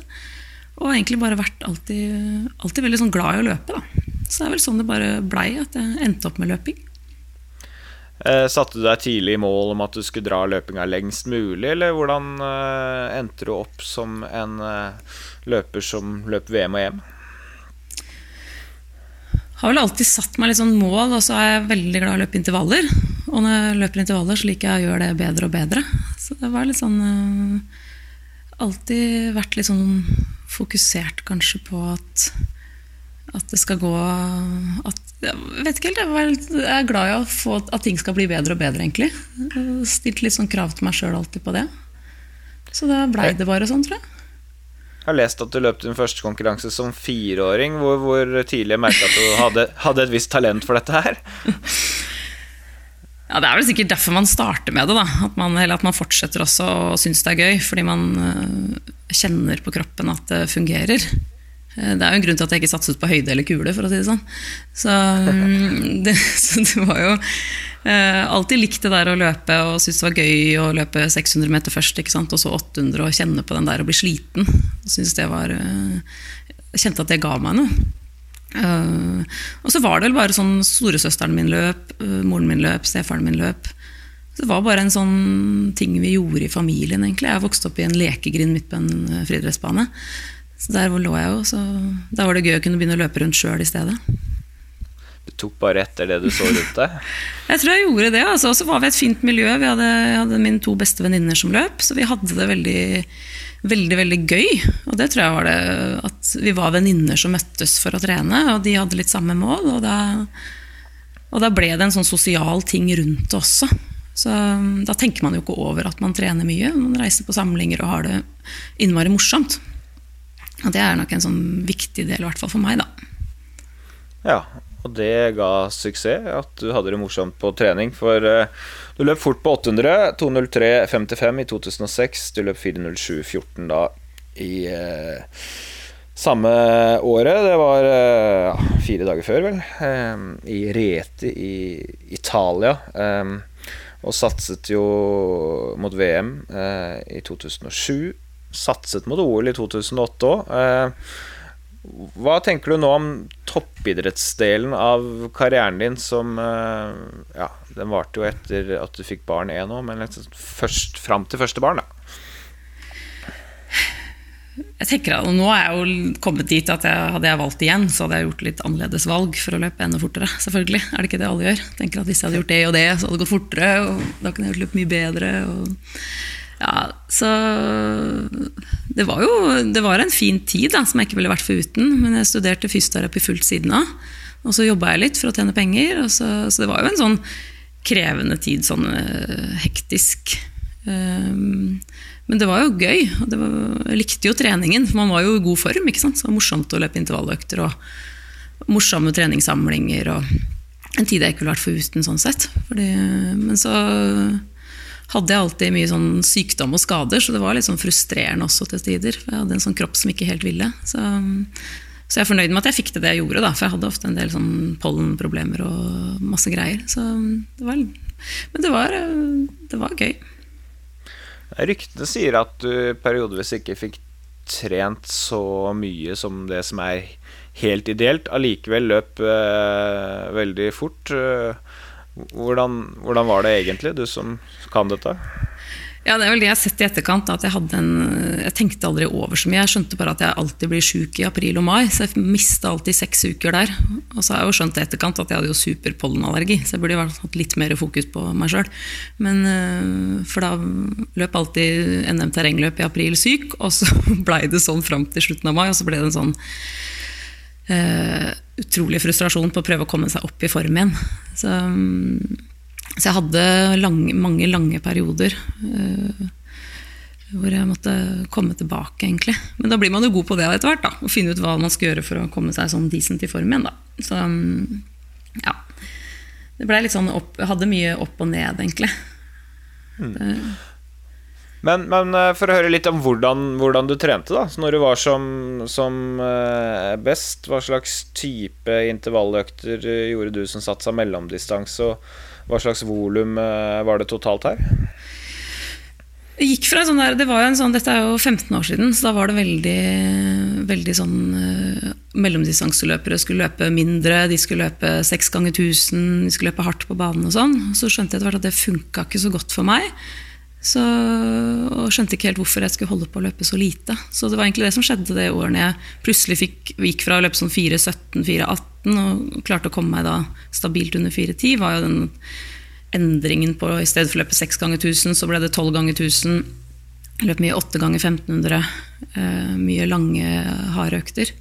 Og egentlig bare vært alltid, alltid veldig sånn glad i å løpe, da. Så det er vel sånn det bare blei at jeg endte opp med løping. Eh, satte du deg tidlig i mål om at du skulle dra løpinga lengst mulig, eller hvordan eh, endte du opp som en eh, løper som løp VM og EM? Har vel alltid satt meg litt sånn mål, og så er jeg veldig glad i å løpe intervaller. Og når jeg løper intervaller, så liker jeg å gjøre det bedre og bedre. Så det var litt sånn uh, Alltid vært litt sånn fokusert kanskje på at, at det skal gå at jeg vet ikke helt, jeg er glad i å få at ting skal bli bedre og bedre, egentlig. Stilt litt sånn krav til meg sjøl alltid på det. Så da blei det bare sånn, tror jeg. Jeg har lest at du løp din første konkurranse som fireåring. Hvor, hvor tidlig merka at du hadde, hadde, et visst talent for dette her? Ja, Det er vel sikkert derfor man starter med det. da At man, Eller at man fortsetter også og syns det er gøy. Fordi man uh, kjenner på kroppen at det fungerer. Eh, det er jo en grunn til at jeg ikke satset på høyde eller kule, for å si det sånn. Så mm, [laughs] det, så det var jo eh, alltid likt det der å løpe og syntes det var gøy å løpe 600 meter først, og så 800 og kjenne på den der og bli sliten. Var, eh, jeg kjente at det ga meg noe. Uh, og så var det vel bare sånn storesøsteren min løp, moren min løp, stefaren min løp. Så det var bare en sånn ting vi gjorde i familien, egentlig. Jeg vokste opp i en lekegrind midt på en friidrettsbane. Så der lå jeg jo, så da var det gøy å kunne begynne å løpe rundt sjøl i stedet. Du tok bare etter det du så rundt deg? [laughs] jeg tror jeg gjorde det. Altså. Og så var vi et fint miljø. Vi hadde, hadde mine to beste venninner som løp, så vi hadde det veldig, veldig veldig gøy. Og det tror jeg var det at vi var venninner som møttes for å trene, og de hadde litt samme mål. Og da, og da ble det en sånn sosial ting rundt det også. Så um, da tenker man jo ikke over at man trener mye. Man reiser på samlinger og har det innmari morsomt. Og det er nok en sånn viktig del, i hvert fall for meg, da. Ja, og det ga suksess at du hadde det morsomt på trening. For uh, du løp fort på 800, 2.03,55 i 2006. Du løp 4.07,14 da i uh, samme året. Det var uh, fire dager før, vel. I Reti i Italia. Um, og satset jo mot VM i 2007 satset mot OL i 2008 òg. Eh, hva tenker du nå om toppidrettsdelen av karrieren din som eh, Ja, den varte jo etter at du fikk barn én òg, men liksom først fram til første barn, da. Jeg tenker at Nå er jeg jo kommet dit at jeg, hadde jeg valgt igjen, så hadde jeg gjort litt annerledes valg for å løpe enda fortere. selvfølgelig. Er det ikke det alle gjør? Jeg tenker at Hvis jeg hadde gjort det og det, så hadde det gått fortere. og Da kunne jeg løpt mye bedre. og ja, så det var jo det var en fin tid da, som jeg ikke ville vært foruten. Men jeg studerte fysioterapi fullt siden av. Og så jobba jeg litt for å tjene penger. Så, så, det var jo en sånn krevende tid, sånn uh, hektisk. Um, men det var jo gøy. og var, Jeg likte jo treningen, for man var jo i god form. ikke sant? Så det var morsomt å løpe intervalløkter og morsomme treningssamlinger. og En tid jeg ikke ville vært foruten sånn sett. Fordi, men så hadde jeg alltid mye sånn sykdom og skader, så det var litt sånn frustrerende også til tider. For jeg hadde en sånn kropp som ikke helt ville. Så, så jeg er fornøyd med at jeg fikk til det jeg gjorde, da, for jeg hadde ofte en del sånn pollenproblemer og masse greier. Så det var, men det var, det var gøy. Ryktene sier at du periodevis ikke fikk trent så mye som det som er helt ideelt. Allikevel løp øh, veldig fort. Eh, hvordan, hvordan, var det egentlig, du som kan dette? Ja, Det er vel det jeg har sett i etterkant. at Jeg, en, jeg tenkte aldri over så mye. Jeg skjønte bare at jeg alltid blir sjuk i april og mai, så jeg mista alltid seks uker der. Og så har jeg jo skjønt i etterkant at jeg hadde jo superpollenallergi, så jeg burde jo hatt litt mer fokus på meg sjøl. Eh, for da løp alltid NM terrengløp i april syk, og så [laughs] blei det sånn fram til slutten av mai, og så ble det en sånn uh, utrolig frustrasjon på å prøve å komme seg opp i form igjen. Så så jeg hadde lange, mange lange perioder uh, hvor jeg måtte komme tilbake, egentlig. Men da blir man jo god på det etter hvert. da, Å finne ut hva man skal gjøre for å komme seg sånn decent i form igjen. da. Så um, ja. Det ble litt sånn opp, Jeg hadde mye opp og ned, egentlig. Mm. Men, men, eh, for å høre litt om hvordan, hvordan du trente, da. Når du var som, som uh, best, hva slags type intervalløkter gjorde du som satsa mellomdistanse? og hva slags volum eh, var det totalt her? Det gikk fra sånn der, det var jo en sånn, Dette er jo 15 år siden, så da var det veldig, veldig sånn Mellomdistanseløpere skulle løpe mindre, de skulle løpe seks ganger 1000, de skulle løpe hardt på banen og sånn. Så skjønte jeg etter hvert at det funka ikke så godt for meg. Så, og skjønte ikke helt hvorfor jeg skulle holde på å løpe så lite. Så det var egentlig det som skjedde det året jeg plutselig fikk, gikk fra å løpe sånn 4.17-4.18 og klarte å komme meg da stabilt under 4.10, var jo den endringen på i stedet for å løpe 6 ganger 1000, så ble det 12 ganger 1000. Jeg løp mye 8 ganger 1500. Eh, mye lange, harde økter.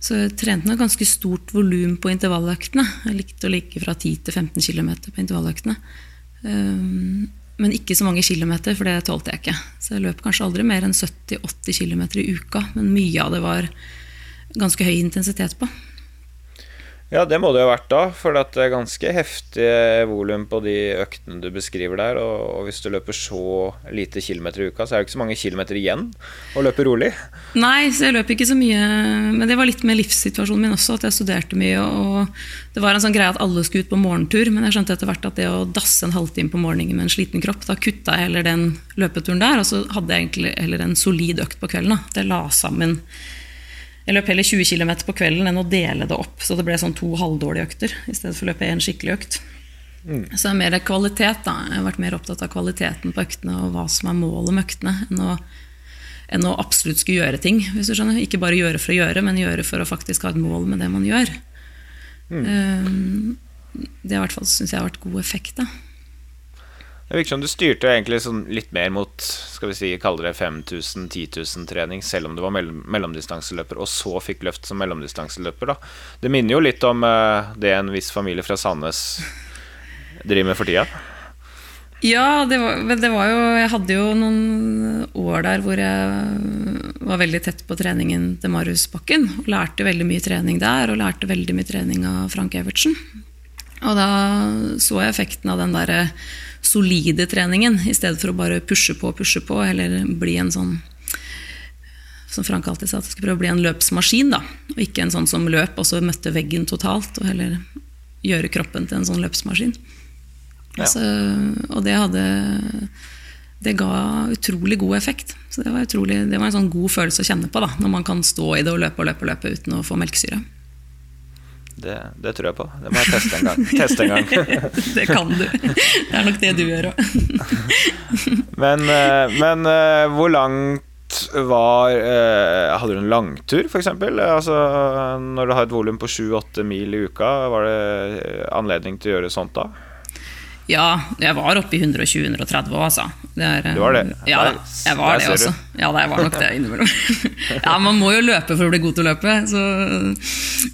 Så jeg trente nok ganske stort volum på intervalløktene. Jeg likte å ligge fra 10 til 15 km på intervalløktene. Eh, men ikke så mange kilometer, for det tålte jeg ikke. Så jeg løp kanskje aldri mer enn 70-80 km i uka, men mye av det var ganske høy intensitet på. Ja, det må det ha vært da, for det er ganske heftig volum på de øktene du beskriver der. Og, hvis du løper så lite kilometer i uka, så er det ikke så mange kilometer igjen å løpe rolig. Nei, så jeg løp ikke så mye. Men det var litt med livssituasjonen min også, at jeg studerte mye. Og det var en sånn greie at alle skulle ut på morgentur, men jeg skjønte etter hvert at det å dasse en halvtime på morgenen med en sliten kropp, da kutta jeg heller den løpeturen der, og så hadde jeg egentlig heller en solid økt på kvelden. Da. Det la sammen jeg løp heller 20 km på kvelden enn å dele det opp, så det ble sånn to halvdårlige økter i stedet for å løpe én skikkelig økt. Mm. Så det er mer kvalitet. da. Jeg har vært mer opptatt av kvaliteten på øktene og hva som er målet med øktene, enn å, enn å absolutt skulle gjøre ting. hvis du skjønner. Ikke bare gjøre for å gjøre, men gjøre for å faktisk ha et mål med det man gjør. Mm. Um, det har i hvert fall synes jeg har vært god effekt. da. Det virker som du styrte egentlig sånn litt mer mot skal vi si, kalle det 5000 10 000-trening, selv om du var mellom, mellomdistanseløper, og så fikk løft som mellomdistanseløper. da. Det minner jo litt om uh, det en viss familie fra Sandnes driver med for tida. Ja, det var, det var, jo Jeg hadde jo noen år der hvor jeg var veldig tett på treningen til Marius Bakken. Og lærte veldig mye trening der, og lærte veldig mye trening av Frank Evertsen. Og da så jeg effekten av den derre solide treningen, i stedet for å bare pushe på og pushe på, eller bli en sånn som Frank alltid sa, at jeg skulle prøve å bli en løpsmaskin. da, Og ikke en sånn som løp og så møtte veggen totalt, og heller gjøre kroppen til en sånn løpsmaskin. Ja. Altså, og det hadde Det ga utrolig god effekt. Så det var, utrolig, det var en sånn god følelse å kjenne på da, når man kan stå i det og løpe og løpe, og løpe uten å få melkesyre. Det, det, tror jeg på. Det må jeg teste en gang. Teste en gang. [laughs] det kan du. Det er nok det du gjør òg. [laughs] men, eh, men eh, hvor langt var eh, Hadde du en langtur, f.eks.? Altså, når du har et volum på 7-8 mil i uka, var det anledning til å gjøre sånt da? Ja, jeg var oppe i 120-130 òg, altså. Er, du var det? Ja, jeg var det også. Ja, det var nok det innimellom. [laughs] ja, man må jo løpe for å bli god til å løpe. Så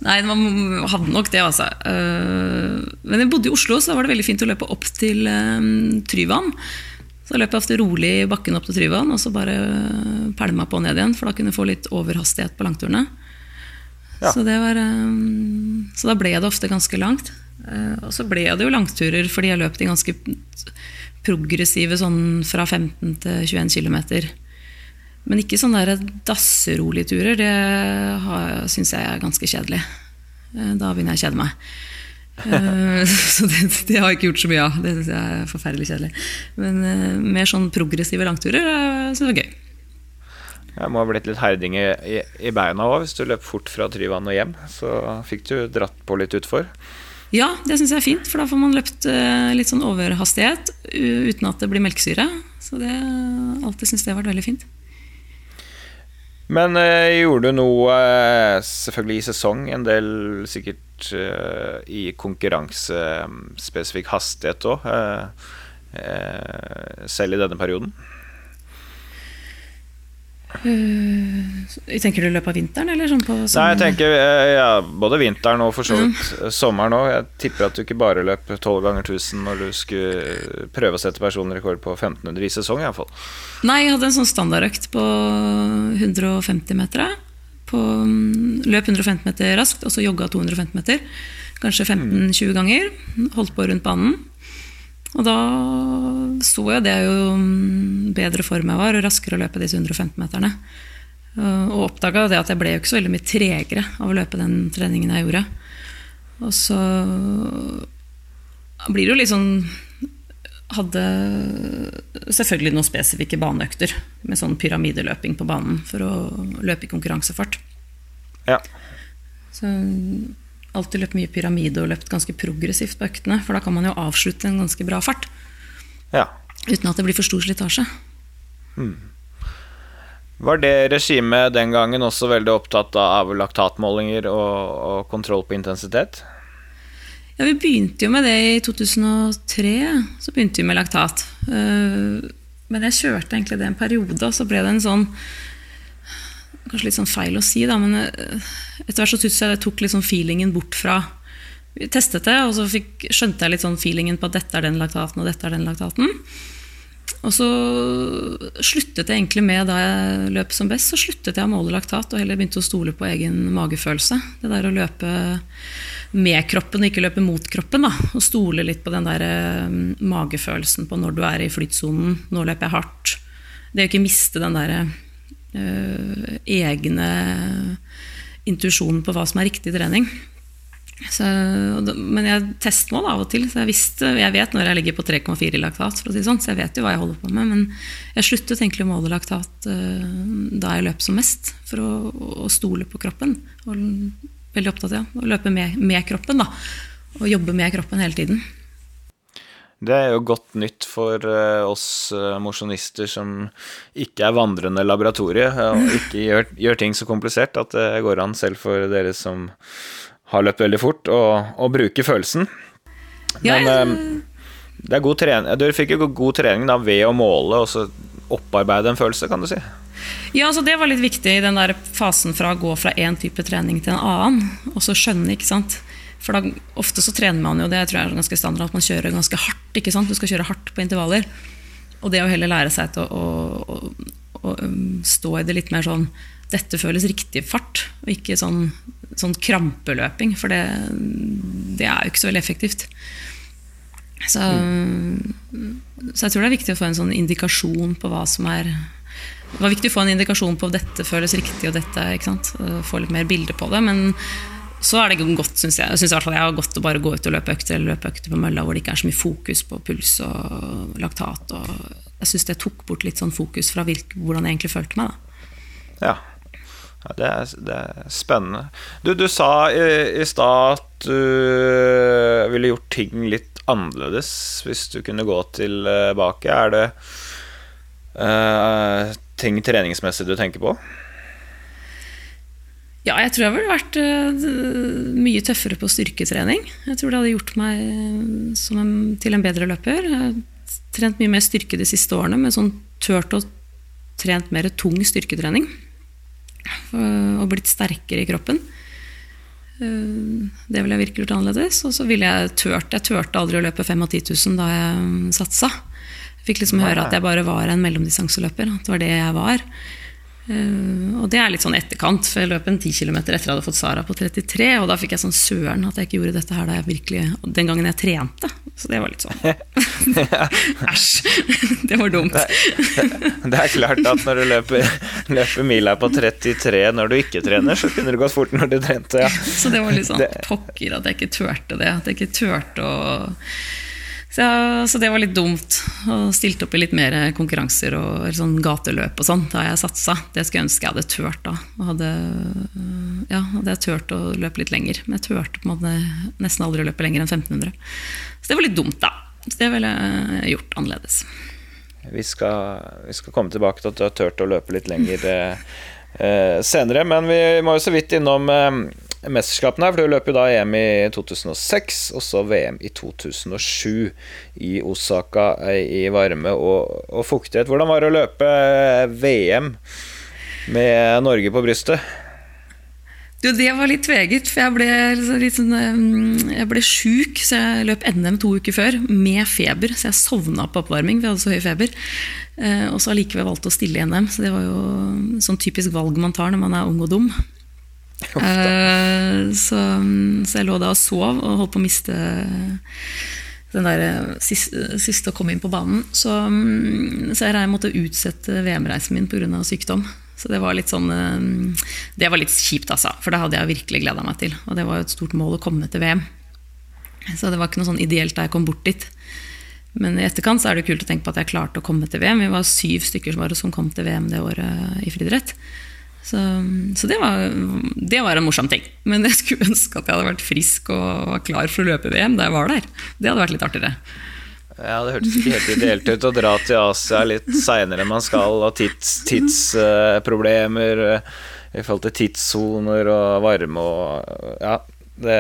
nei, man hadde nok det, altså. Eh, men jeg bodde i Oslo, så da var det veldig fint å løpe opp til um, Tryvann. Så løp jeg ofte rolig i bakken opp til Tryvann, og så bare pælma meg på ned igjen, for da kunne jeg få litt overhastighet på langturene. Ja. Så, var, um, så da ble det ofte ganske langt. Eh, og så ble det jo langturer fordi jeg løp de ganske progressive sånn fra 15 til 21 km. Men ikke sånne dasserolige turer. Det syns jeg er ganske kjedelig. Eh, da begynner jeg å kjede meg. Eh, [laughs] så det, det, har jeg ikke gjort så mye av. Det syns jeg er forferdelig kjedelig. Men mer sånn progressive langturer syns jeg er gøy. Det må ha blitt litt herding i, i, i beina òg, hvis du løp fort fra Tryvann og hjem. Så fikk du dratt på litt utfor. Ja, det syns jeg er fint, for da får man løpt eh, litt sånn overhastighet uten at det blir melkesyre. Så det alltid syns det har vært veldig fint. Men eh, gjorde du noe, eh, selvfølgelig i sesong, en del sikkert eh, i konkurransespesifikk hastighet òg, eh, selv i denne perioden? Uh, tenker du i løpet av vinteren, eller sånn på Nei, jeg tenker eh, ja, både vinteren og for så vidt mm. sommeren òg. Jeg tipper at du ikke bare løp 12 ganger 1000 når du skulle prøve å sette personrekord på 1500 i sesong, iallfall. Nei, jeg hadde en sånn standardøkt på 150 meter. På, mm, løp 150 meter raskt, og så jogga 250 meter. Kanskje 15-20 ganger. Holdt på rundt banen. Og da så jeg det jo mm, bedre form jeg var, og raskere å løpe disse 115-meterne. Og oppdaga at jeg ble jo ikke så veldig mye tregere av å løpe den treningen jeg gjorde. Og så blir det jo litt sånn Hadde selvfølgelig noen spesifikke baneøkter med sånn pyramideløping på banen for å løpe i konkurransefart. Ja. Så alltid løpt mye pyramide og løpt ganske progressivt på øktene, for da kan man jo avslutte en ganske bra fart ja. uten at det blir for stor slitasje. Var det regimet den gangen også veldig opptatt av laktatmålinger og, og kontroll på intensitet? Ja, Vi begynte jo med det i 2003. Så begynte vi med laktat. Eh, Men jeg kjørte egentlig det en periode, og så ble det en sånn Kanskje litt sånn feil å si, da, men eh, etter hvert så syntes jeg det tok sånn feelingen bort fra Vi testet det, og så fikk, skjønte jeg litt sånn feelingen på at dette er den laktaten, og dette er den laktaten. Og så sluttet jeg egentlig med, da jeg løp som best, så sluttet jeg å måle laktat og heller begynte å stole på egen magefølelse. Det der å løpe med kroppen og ikke løpe mot kroppen. Da. Og stole litt på den der eh, magefølelsen på når du er i flytsonen. Nå løper jeg hardt. Det å ikke miste den der eh, egne intuisjonen på hva som er riktig trening. Så, men jeg testmål av og til, så jeg, visste, jeg vet når jeg ligger på 3,4 i laktat. Si sånn, så jeg vet jo hva jeg holder på med. Men jeg sluttet egentlig å måle laktat eh, da jeg løp som mest, for å, å stole på kroppen. Og veldig opptatt av ja, å løpe med, med kroppen. da, Og jobbe med kroppen hele tiden. Det er jo godt nytt for eh, oss uh, mosjonister som ikke er vandrende laboratorie, eh, og ikke gjør, gjør ting så komplisert at det går an selv for dere som har løpt veldig fort, og bruke følelsen. Men ja, eh, det er god trening. Dere fikk jo god trening da ved å måle og så opparbeide en følelse, kan du si. Ja, altså Det var litt viktig i den der fasen fra å gå fra én type trening til en annen. Og så skjønne, ikke sant. For da, ofte så trener man jo det jeg tror jeg er ganske standard, at man kjører ganske hardt. ikke sant? Du skal kjøre hardt på intervaller. Og det å heller lære seg til å, å, å, å um, stå i det litt mer sånn Dette føles riktig fart, og ikke sånn, sånn krampeløping. For det, det er jo ikke så veldig effektivt. Så, så jeg tror det er viktig å få en sånn indikasjon på hva som er det var viktig å få en indikasjon på om dette føles riktig, og dette, ikke sant? Få litt mer bilde på det. Men så er det godt, syns jeg. Jeg synes fall jeg har godt å bare gå ut og løpe økter eller løpe økter på mølla hvor det ikke er så mye fokus på puls og laktat. Og jeg syns det tok bort litt sånn fokus fra hvordan jeg egentlig følte meg. Da. Ja. ja det, er, det er spennende. Du, du sa i, i stad at du ville gjort ting litt annerledes hvis du kunne gå tilbake. Er det uh, ting treningsmessig du tenker på? Ja, jeg tror jeg ville vært øh, mye tøffere på styrketrening. Jeg tror det hadde gjort meg som en, til en bedre løper. Jeg har trent mye mer styrke de siste årene, men sånn tørt og trent mer tung styrketrening. Øh, Og blitt sterkere i kroppen. Det ville jeg virkelig gjort annerledes. Og så ville jeg tørt Jeg turte aldri å løpe 5 og 10 000 da jeg satsa. Jeg fikk liksom høre at jeg bare var en mellomdistanseløper. At det var det jeg var. Eh, og det er litt sånn etterkant, for jeg løp en 10 km etter at jeg hadde fått Sara på 33, og da fikk jeg sånn søren at jeg ikke gjorde dette her da jeg virkelig Den gangen jeg trente. Så det var litt sånn [laughs] [laughs] Æsj! Det var dumt. Det er klart at når du løper, løper mila på 33 når du ikke trener, så kunne det gått fort når du trente. Ja. Så det var litt sånn pokker at jeg ikke turte det. At jeg ikke turte å Så, så det var litt dumt. Og stilte opp i litt mer konkurranser og sånn gateløp og sånn. Da jeg satsa. Det skulle jeg ønske jeg hadde turt da. Og hadde, ja, hadde jeg turt å løpe litt lenger. Men jeg turte på en måte nesten aldri å løpe lenger enn 1500. Så det var litt dumt, da. Så det ville jeg gjort annerledes. Vi skal, vi skal komme tilbake til at du har turt å løpe litt lenger eh, senere. Men vi må jo så vidt innom eh, mesterskapene her, for du løp jo da EM i 2006, og så VM i 2007 i Osaka eh, i varme og, og fuktighet. Hvordan var det å løpe eh, VM med Norge på brystet? Du, det var litt tveget, for jeg ble, litt sånn, eh, jeg ble sjuk. Så jeg løp NM to uker før med feber, så jeg sovna på oppvarming. Vi hadde så høy feber. Eh, og så allikevel valgte å stille i NM. Så det var jo sånn typisk valg man tar når man er ung og dum. Uh, så, så jeg lå da og sov og holdt på å miste den der siste, siste å komme inn på banen. Så, mm, så jeg måtte utsette VM-reisen min pga. sykdom. Så det var litt sånn eh, Det var litt kjipt, altså. For det hadde jeg virkelig gleda meg til. Og det var jo et stort mål å komme til VM. Så det var ikke noe sånn ideelt da jeg kom bort dit. Men i etterkant så er det kult å tenke på at jeg klarte å komme til VM. Vi var syv stykker som, var, som kom til VM det året i friidrett. Så, så det, var, det var en morsom ting. Men jeg skulle ønske at jeg hadde vært frisk og var klar for å løpe VM da jeg var der. Det hadde vært litt artigere. Ja, Det hørtes ikke helt ideelt ut å dra til Asia litt seinere enn man skal, og tidsproblemer i forhold til tidssoner og varme og Ja, det,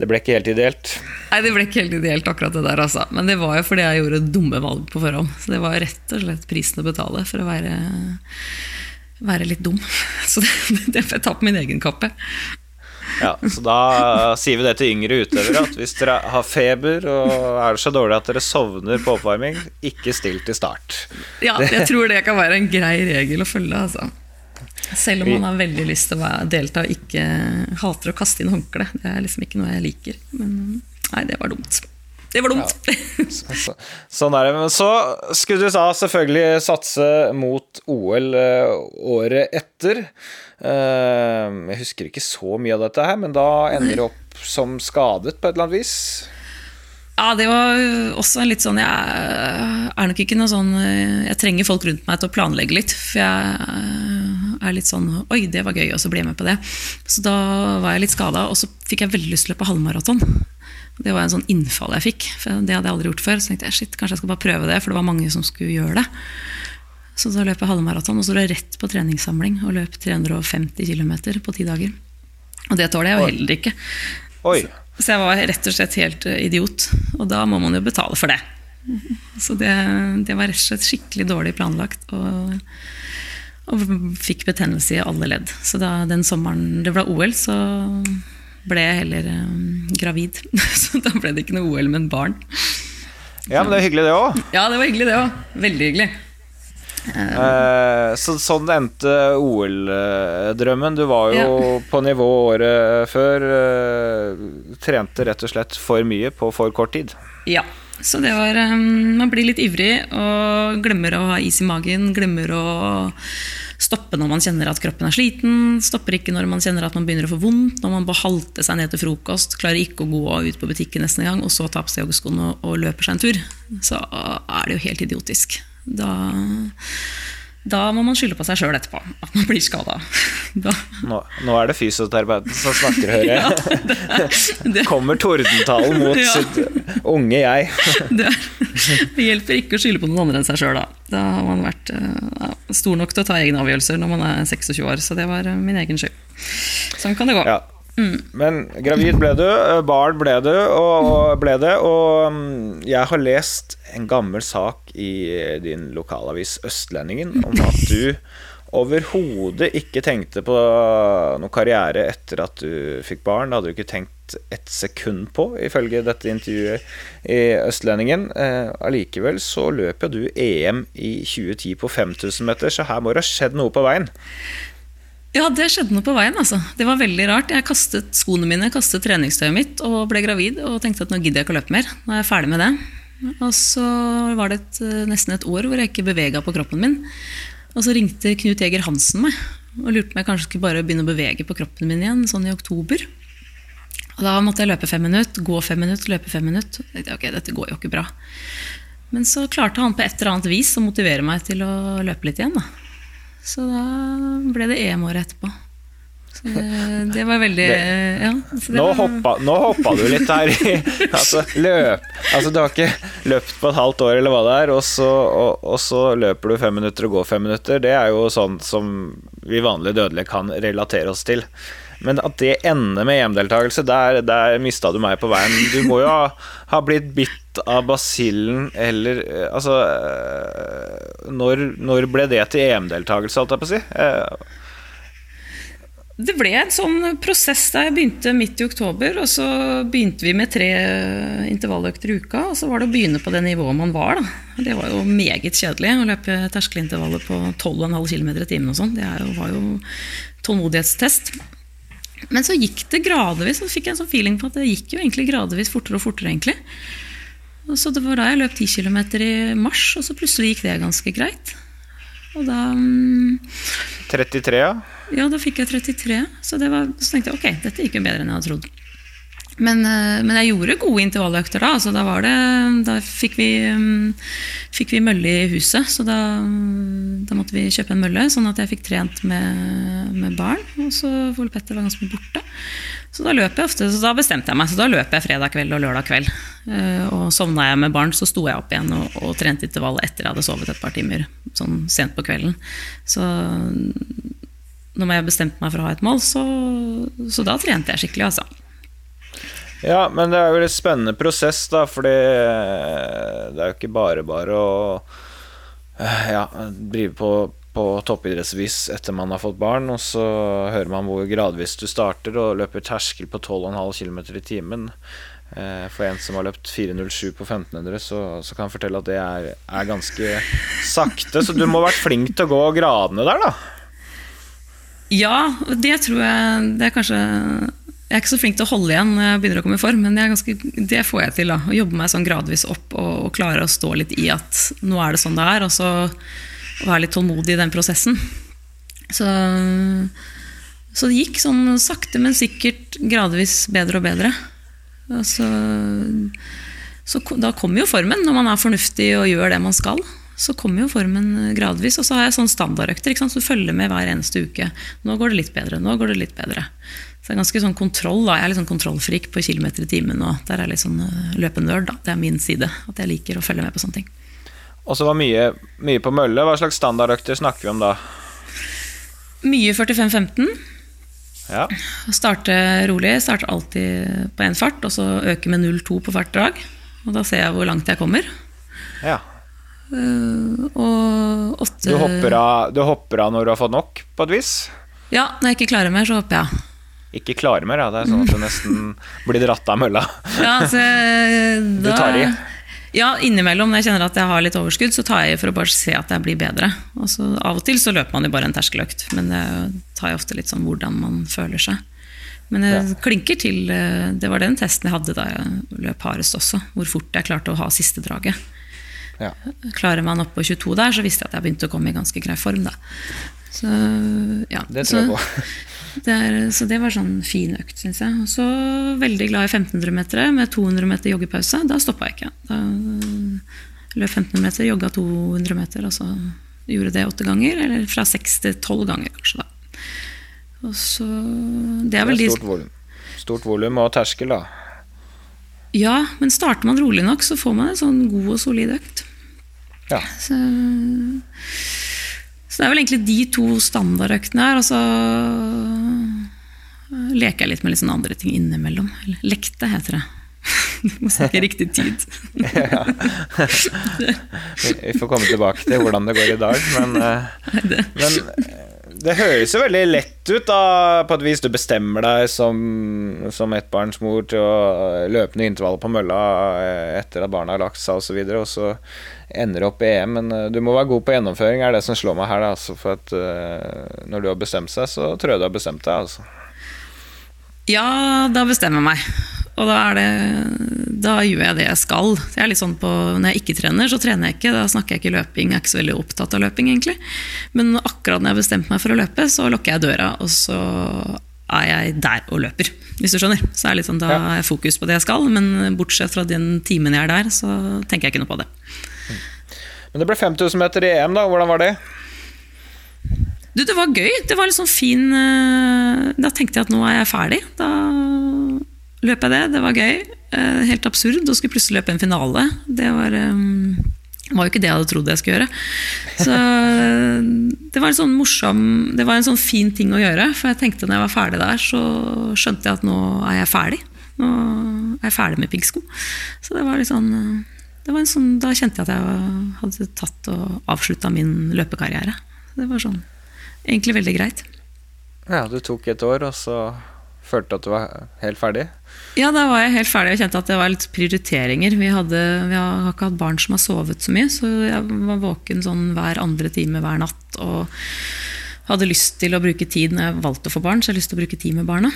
det ble ikke helt ideelt. Nei, det ble ikke helt ideelt, akkurat det der, altså. Men det var jo fordi jeg gjorde dumme valg på forhånd. Så det var rett og slett prisen å betale for å være, være litt dum. [laughs] Så det, det jeg ta på min egen kappe. Ja, Så da sier vi det til yngre utøvere, at hvis dere har feber og er så dårlig at dere sovner på oppvarming, ikke still til start. Ja, jeg tror det kan være en grei regel å følge, altså. Selv om man har veldig lyst til å delta og ikke hater å kaste inn håndkle. Det er liksom ikke noe jeg liker. Men nei, det var dumt. Det var dumt. Så, sånn er det. Men så skulle du da selvfølgelig satse mot OL eh, året etter. Eh, Jeg husker ikke så mye av dette her, men da ender du opp som skadet på et eller annet vis. Ja, det var også en litt sånn Jeg er nok ikke noe sånn Jeg trenger folk rundt meg til å planlegge litt. For jeg er litt sånn Oi, det var gøy, og så blir jeg med på det. Så da var jeg litt skada, og så fikk jeg veldig lyst til å løpe halvmaraton. Det var en sånn innfall jeg fikk. For det hadde jeg aldri gjort før. Så tenkte jeg shit, kanskje jeg skal bare prøve det, for det var mange som skulle gjøre det. Så da løp jeg halvmaraton, og så lå jeg rett på treningssamling og løp 350 km på ti dager. Og det tåler jeg jo heller ikke. Oi. Så jeg var rett og slett helt eh, idiot. Og da må man jo betale for det. Så det, det var rett og slett skikkelig dårlig planlagt. Og, og fikk betennelse i alle ledd. Så da den sommeren det ble OL, så ble jeg heller um, gravid. [laughs] Så da ble det ikke noe OL, men barn. Ja, men det er hyggelig, det òg. Ja, det var hyggelig, det òg. Veldig hyggelig. Uh, så, sånn endte OL-drømmen. Du var jo på nivå året før. Uh, trente rett og slett for mye på for kort tid. Ja. Så det var um, Man blir litt ivrig og glemmer å ha is i magen. Glemmer å stoppe når man kjenner at kroppen er sliten. Stopper ikke når man kjenner at man begynner å få vondt. Når man bare halter seg ned til frokost, klarer ikke å gå ut på butikken neste gang, og så tar på seg joggeskoene og, og løper seg en tur. Så er det jo helt idiotisk. Da, da må man skylde på seg sjøl etterpå. At man blir skada. [laughs] Nå, nå er det fysioterapeuten som snakker, hører jeg. [laughs] [laughs] det, Kommer tordentalen mot Ja. sitt unge jeg. det, det hjelper ikke å skylde på noen andre enn seg sjøl, da. Da har man vært eh, ja, stor nok til å ta egne avgjørelser når man er 26 år. Så det var eh, min egen skyld. Sånn kan det gå. Ja. Men gravid ble du, eh, barn ble du, og, og ble det. Og jeg har lest en gammel sak i din lokalavis Østlendingen om at [laughs] du overhodet ikke tenkte på noe karriere etter at du fikk barn. Det hadde du ikke tenkt et sekund på, ifølge dette intervjuet i Østlendingen. Eh, Allikevel så løp jo du EM i 2010 på 5000 meter, så her må det ha skjedd noe på veien. Ja, det skjedde noe på veien. altså. Det var veldig rart. Jeg kastet skoene mine, kastet treningstøyet mitt og ble gravid og tenkte at nå gidder jeg ikke å løpe mer. Nå er jeg ferdig med det. Og så var det et, eh, nesten et år hvor jeg ikke bevega på kroppen min. Og så ringte Knut Jæger Hansen meg og lurte på om jeg kanskje skulle bare begynne å bevege på kroppen min igjen, sånn i oktober. Og da måtte jeg løpe fem minutter, gå fem minutter, løpe fem minutter. Jeg ok, dette går jo ikke bra. Men så klarte han på et eller annet vis å motivere meg til å løpe litt igjen. Da. Så da ble det EM-året etterpå. Så det, det var veldig ja, så det Nå var- hoppa, nå hoppa du litt her i [laughs] altså, løp. Altså, du har ikke løpt på et halvt år, eller hva det er, og så, og, og så løper du fem minutter og går fem minutter. Det er jo sånn som vi vanlige dødelige kan relatere oss til. Men at det ender med EM-deltakelse, der, der mista du meg på veien. Du må jo ha, ha blitt bitt av basillen, eller eh, Altså eh, når, når ble det til EM-deltakelse, holdt jeg på å si? Eh, Det ble en sånn prosess der jeg begynte midt i oktober, og så begynte vi med tre intervalløkter i uka, og så var det å begynne på det nivået man var. Da. Det var jo meget kjedelig å løpe terskelintervallet på 12,5 km i timen og sånn. Det var jo tålmodighetstest. Men så gikk det gradvis, og så fikk jeg en sånn feeling på at det gikk jo egentlig gradvis fortere og fortere, egentlig. Og så det var da jeg løp 10 km i mars, og så plutselig gikk det ganske greit. Og da mm, 33, ja. ja, da fikk jeg 33. Så, det var, så tenkte jeg ok, dette gikk jo bedre enn jeg hadde trodd. Men, eh, men jeg gjorde gode intervalløkter da. Altså, da var det, da fikk vi, mm, fikk vi mølle i huset, så da, da måtte vi kjøpe en mølle, sånn at jeg fikk trent med, med barn. Og så Ole Petter var ganske borte. Så da løp jeg ofte, så da bestemte jeg meg. Så da løp jeg fredag kveld og lørdag kveld. Eh, Og sovna jeg med barn, så sto jeg opp igjen og, og trente intervall etter jeg hadde sovet et par timer. Sånn sent på kvelden. Så når jeg bestemte meg for å ha et mål, så, så da trente jeg skikkelig, altså. Ja, men det er jo en spennende prosess, da, fordi eh, det er jo ikke bare bare å eh, ja, drive på, på toppidrettsvis etter man har fått barn, og så hører man hvor gradvis du starter og løper terskel på 12,5 km i timen. Eh, For en som har løpt 4.07 på 1500, så, så kan jeg fortelle at det er, er ganske sakte. Så du må ha vært flink til å gå gradene der, da. Ja, det tror jeg Det er kanskje Jeg er ikke så flink til å holde igjen når jeg begynner å komme i form, men det, ganske, det får jeg til. da, Å jobbe meg sånn gradvis opp og, og klare å stå litt i at nå er det sånn det er, og så og være litt tålmodig i den prosessen. Så, så det gikk sånn sakte, men sikkert gradvis bedre og bedre. Altså, så, da kommer jo formen, når man er fornuftig og gjør det man skal. Så kommer jo formen gradvis. Og så har jeg sånn standardøkter. ikke sant? Så følger med hver eneste uke. Nå går det litt bedre. nå går det litt bedre. Så det er ganske sånn kontroll. da. Jeg er litt sånn kontrollfrik på kilometer i timen. og Der er jeg litt sånn eh, løpenerd. Det er min side. At jeg liker å følge med på sånne ting. Og så var mye, mye på mølle. Hva slags standardøkter snakker vi om da? Mye 45-15. Ja. Starte rolig. Starte alltid på én fart, og så øke med 0,2 på hvert drag. Og da ser jeg hvor langt jeg kommer. ja. Eh, og åtte Du hopper, av, du hopper av når du har fått nok, på et vis? Ja, når jeg ikke klarer mer, så hopper jeg. Ikke klarer mer, ja. Det er sånn at du nesten [laughs] blir dratt av mølla. Ja, altså, Du tar i? Ja, innimellom når jeg kjenner at jeg har litt overskudd, så tar jeg i for å bare se at jeg blir bedre. Og så Av og til så løper man jo bare en terskeløkt, men det tar jo ofte litt sånn hvordan man føler seg. Men det Ja. klinker til eh, Det var den testen jeg hadde da jeg løp hardest også. Hvor fort jeg klarte å ha siste draget. Ja. Klarer man opp på 22 der, så visste jeg at jeg begynte å komme i ganske grei form. da. Så, ja. Det tror jeg på. Det er, så det var sånn fin økt, syns jeg. Og så veldig glad i 1500 meter med 200 meter joggepause. Da stoppa jeg ikke. Da løp 1500 meter, jogga 200 meter, og så gjorde det åtte ganger. Eller fra seks til tolv ganger, kanskje. da. Og så Det er vel de. Stort volum og terskel, da. Ja, men starter man rolig nok, så får man en sånn god og solid økt. Ja. Så, så det er vel egentlig de to standardøktene her, og så leker jeg litt med litt sånne andre ting innimellom. Eller lekte, heter det. [laughs] Du må snakke riktig tid. [laughs] Vi vi får komme tilbake til hvordan det går i dag, men, eh, men det høres jo veldig lett ut, da, på et vis. Du bestemmer deg som, som ettbarnsmor til å løpe ned intervallet på mølla eh, etter at barna har lagt seg osv., og, så og så ender opp i EM. Men eh, du må være god på gjennomføring, er det som slår meg her. Altså, for at uh, når du har bestemt seg, så tror jeg du har bestemt deg. Altså. Ja, da bestemmer jeg meg. Og da, er det, da gjør jeg det jeg skal. Jeg er litt sånn på, når jeg ikke trener, så trener jeg ikke. Da snakker jeg ikke løping. Jeg er ikke så veldig opptatt av løping, egentlig. Men akkurat når jeg har bestemt meg for å løpe, så lukker jeg døra, og så er jeg der og løper. hvis du skjønner. Så er sånn, da Ja. er jeg fokus på det jeg skal, men bortsett fra den timen jeg er der, så tenker jeg ikke noe på det. Men det ble 5000 meter i EM, da. Hvordan var det? Du, det var gøy. Det var litt sånn fin eh, Da tenkte jeg at nå er jeg ferdig. Da løp jeg det. Det var gøy. Eh, Helt absurd å skulle plutselig løpe en finale. Det var, eh, var jo ikke det jeg hadde trodd jeg skulle gjøre. Så eh, det var en sånn morsom Det var en sånn fin ting å gjøre. For jeg tenkte når jeg var ferdig der, så skjønte jeg at nå er jeg ferdig. Nå er jeg ferdig med piggsko. Så det var litt sånn det var sånn, Da kjente jeg at jeg hadde tatt og avslutta min løpekarriere. Det var sånn egentlig veldig greit. Ja, du tok et år, og så følte at du var helt ferdig? Ja, da var jeg helt ferdig Jeg kjente at det var litt prioriteringer. Vi, hadde, vi har ikke hatt barn som har sovet så mye, så jeg var våken sånn hver andre time hver natt. Og hadde lyst til å bruke tid når jeg valgte å få barn, så jeg hadde lyst til å bruke tid med barna.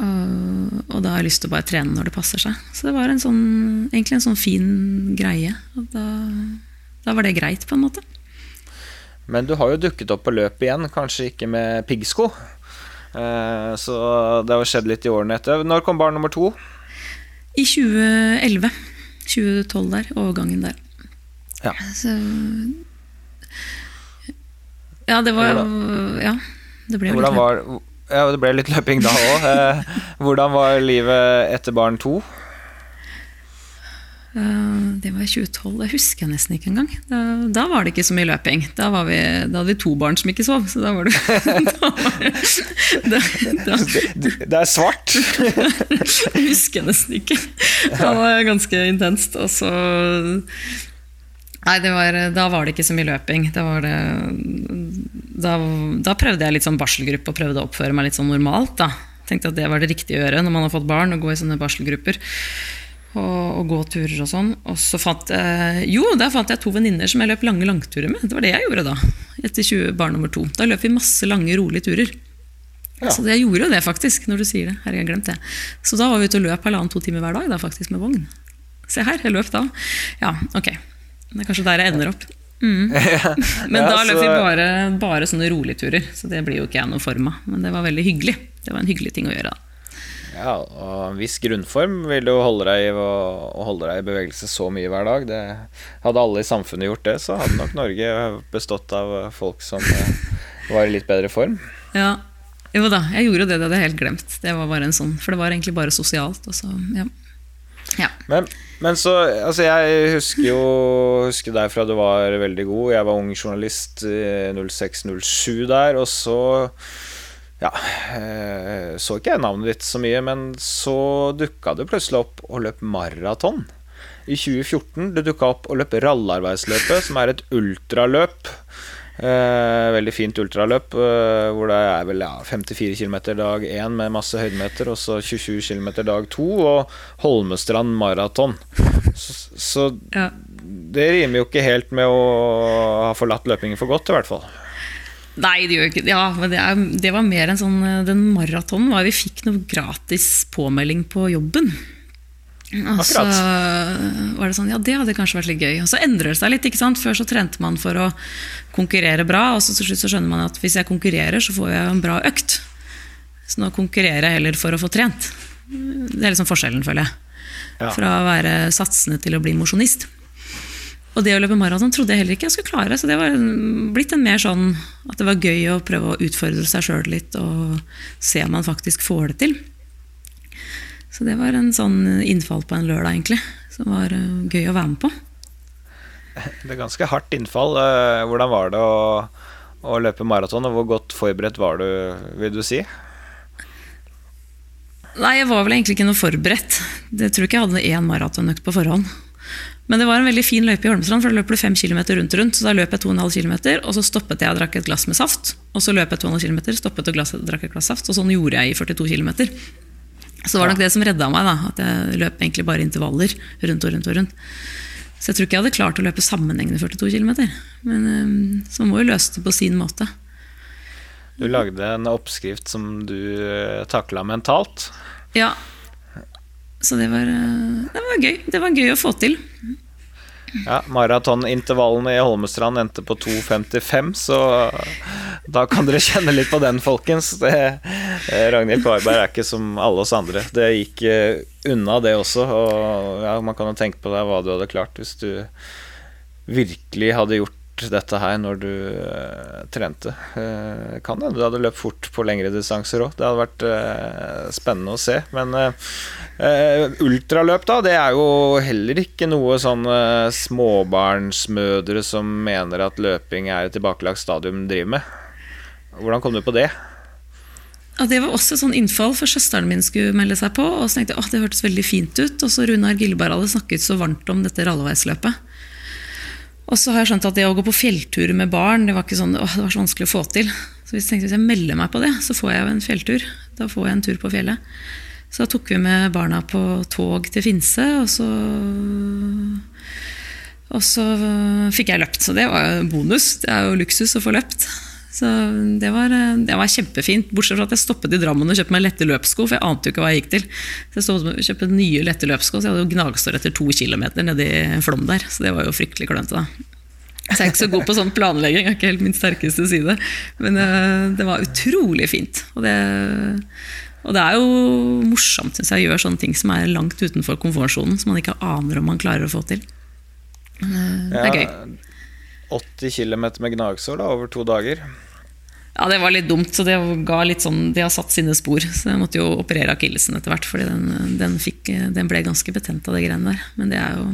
Og, og da har jeg lyst til å bare trene når det passer seg. Så det var en sånn, egentlig en sånn fin greie. Og da, da var det greit, på en måte. Men du har jo dukket opp på løpet igjen, kanskje ikke med piggsko. Eh, så det har skjedd litt i årene etter. Når kom barn nummer to? I 2011. 2012 der, overgangen der. Ja. Så Ja, det var Ja, det ble Hvordan litt løping. var Ja, det ble litt løping da òg. Eh, hvordan var livet etter barn to? Eh, Det var i 2012. Det husker jeg nesten ikke engang. Da, da var det ikke så mye løping. Da, var vi, da hadde vi to barn som ikke sov. Så da var det, [laughs] da, var det da, Det er svart! [laughs] Jeg husker nesten ikke. Det var ganske intenst. Og så Nei, det var, da var det ikke så mye løping. Da, var det, da, da prøvde jeg litt sånn barselgruppe og prøvde å oppføre meg litt sånn normalt. da. Tenkte at det var det riktige å gjøre når man har fått barn, å gå i sånne barselgrupper. Og, gå turer og sånn. Og så fant jeg Jo, der fant jeg to venninner som jeg løp lange langturer med. Det var det jeg gjorde da. Etter 20 barn nummer to. Da løp vi masse lange, rolige turer. Ja. Så jeg gjorde jo det, faktisk, når du sier det. Herregud, jeg glemte det. Så da var vi ute og løp halvannen-to timer hver dag, da, faktisk, med vogn. Se her, jeg løp da. Ja, ok. Det er kanskje der jeg ender opp. Mm. [laughs] Men da løp vi bare, bare sånne rolige turer, så det blir jo ikke jeg noe form av. Men det var veldig hyggelig. Det var en hyggelig ting å gjøre. da. Ja, og en viss grunnform vil jo holde deg, i å- holde deg i bevegelse så mye hver dag. Det, hadde alle i samfunnet gjort det, så hadde nok Norge bestått av folk som eh, var i litt bedre form. Ja, jo da, jeg gjorde det, det hadde jeg helt glemt. Det var bare en sånn, For det var egentlig bare sosialt. Og så, ja. ja. Men, men så Altså, jeg husker jo Husker deg fra du var veldig god. Jeg var ung journalist 06-07 der, og så ja, eh, så ikke jeg navnet ditt så mye, men så dukka du plutselig opp og løp maraton. I 2014 du dukka opp og løp rallarbeidsløpet, som er et ultraløp. Eh, veldig fint ultraløp, eh, hvor det er vel ja, 54 km dag 1 med masse høydemeter, og så 27 km dag 2, og Holmestrand maraton. Så, så ja. det rimer jo ikke helt med å ha forlatt løpingen for godt, i hvert fall. Nei, det gjør ikke Ja, men det, er, det var mer en sånn eh, Den maratonen var Vi fikk noe gratis påmelding på jobben. Og så var det sånn, ja det hadde kanskje vært litt gøy. Og så endrer det seg litt. ikke sant? Før så trente man for å konkurrere bra, og så til slutt så skjønner man at hvis jeg konkurrerer, så får jeg en bra økt. Så nå konkurrerer jeg heller for å få trent. Det er liksom forskjellen, føler jeg. Ja. Fra å være satsende til å bli mosjonist. Og det å løpe maraton trodde jeg heller ikke jeg skulle klare. Så det var blitt en mer sånn at det var gøy å prøve å utfordre seg sjøl litt og se om man faktisk får det til. Så det var en sånn innfall på en lørdag, egentlig, som var eh, gøy å være med på. [laughs] Det er ganske hardt innfall. Eh, Hvordan var det å, å løpe maraton, og hvor godt forberedt var du, vil du si? Nei, jeg var vel egentlig ikke noe forberedt. Jeg tror ikke jeg hadde én maratonøkt på forhånd. Men det var en veldig fin løype i Holmestrand, for da løper du fem km rundt og rundt. Så da løp jeg 2,5 km, og så stoppet jeg og drakk et glass med saft. Og så løp jeg 2,5 km, stoppet og glass, drakk et glass saft. Og sånn gjorde jeg i 42 km. Så det var nok det som redda meg, da, at jeg løp egentlig bare intervaller rundt og rundt. og rundt. Så jeg tror ikke jeg hadde klart å løpe sammenhengende 42 km. Men så må jo løse det på sin måte. Du lagde en oppskrift som du takla mentalt. Ja. Så det var, øh, det var gøy. Det var gøy å få til. Ja, Maratonintervallene i Holmestrand endte på 2,55, så da kan dere kjenne litt på den, folkens. Det, eh, Ragnhild Kvarberg er ikke som alle oss andre. Det gikk eh, unna, det også. Og ja, man kan jo tenke på deg hva du hadde klart hvis du virkelig hadde gjort dette her når du uh, trente. Uh, kan hende du hadde løpt fort på lengre distanser òg. Det hadde vært uh, spennende å se. Men ultraløp, da, det er jo heller ikke noe sånn småbarnsmødre som mener at løping er et tilbakelagt stadium, driver med. Hvordan kom du på det? Ja, Det var også sånn innfall, for søsteren min skulle melde seg på. Og så tenkte jeg at det hørtes veldig fint ut. Og så Runar Gilleberg hadde snakket så varmt om dette ralloveisløpet. Og så har jeg skjønt at det å gå på fjelltur med barn det var, ikke sånn, åh, det var så vanskelig å få til. Så hvis jeg tenkte hvis jeg melder meg på det, så får jeg en fjelltur. Da får jeg en tur på fjellet. Så da tok vi med barna på tog til Finse, og så Og så fikk jeg løpt. Så det var jo bonus. Det er jo luksus å få løpt. Så det var, det var, kjempefint. Bortsett fra at jeg stoppet i Drammen og kjøpte meg lette løpssko, for jeg ante jo ikke hva jeg gikk til. Så jeg stod og kjøpte nye lette løpssko, så jeg hadde jo gnagsår etter to kilometer nedi Flåm der. Så det var jo fryktelig klønete, da. Så jeg er ikke så god på sånn planlegging, er ikke helt min sterkeste side. Men uh, det var utrolig fint. Og det, og det er jo morsomt, syns jeg, å gjøre sånne ting som er langt utenfor komfortsonen, som man ikke aner om man klarer å få til. Uh, det er gøy. 80 km med gnagsår da, over to dager. Ja, det var litt dumt, så det ga litt sånn, det har satt sine spor. Så jeg måtte jo operere akillesen etter hvert, fordi den, den, fikk, den, ble ganske betent av det greiene der. Men det er jo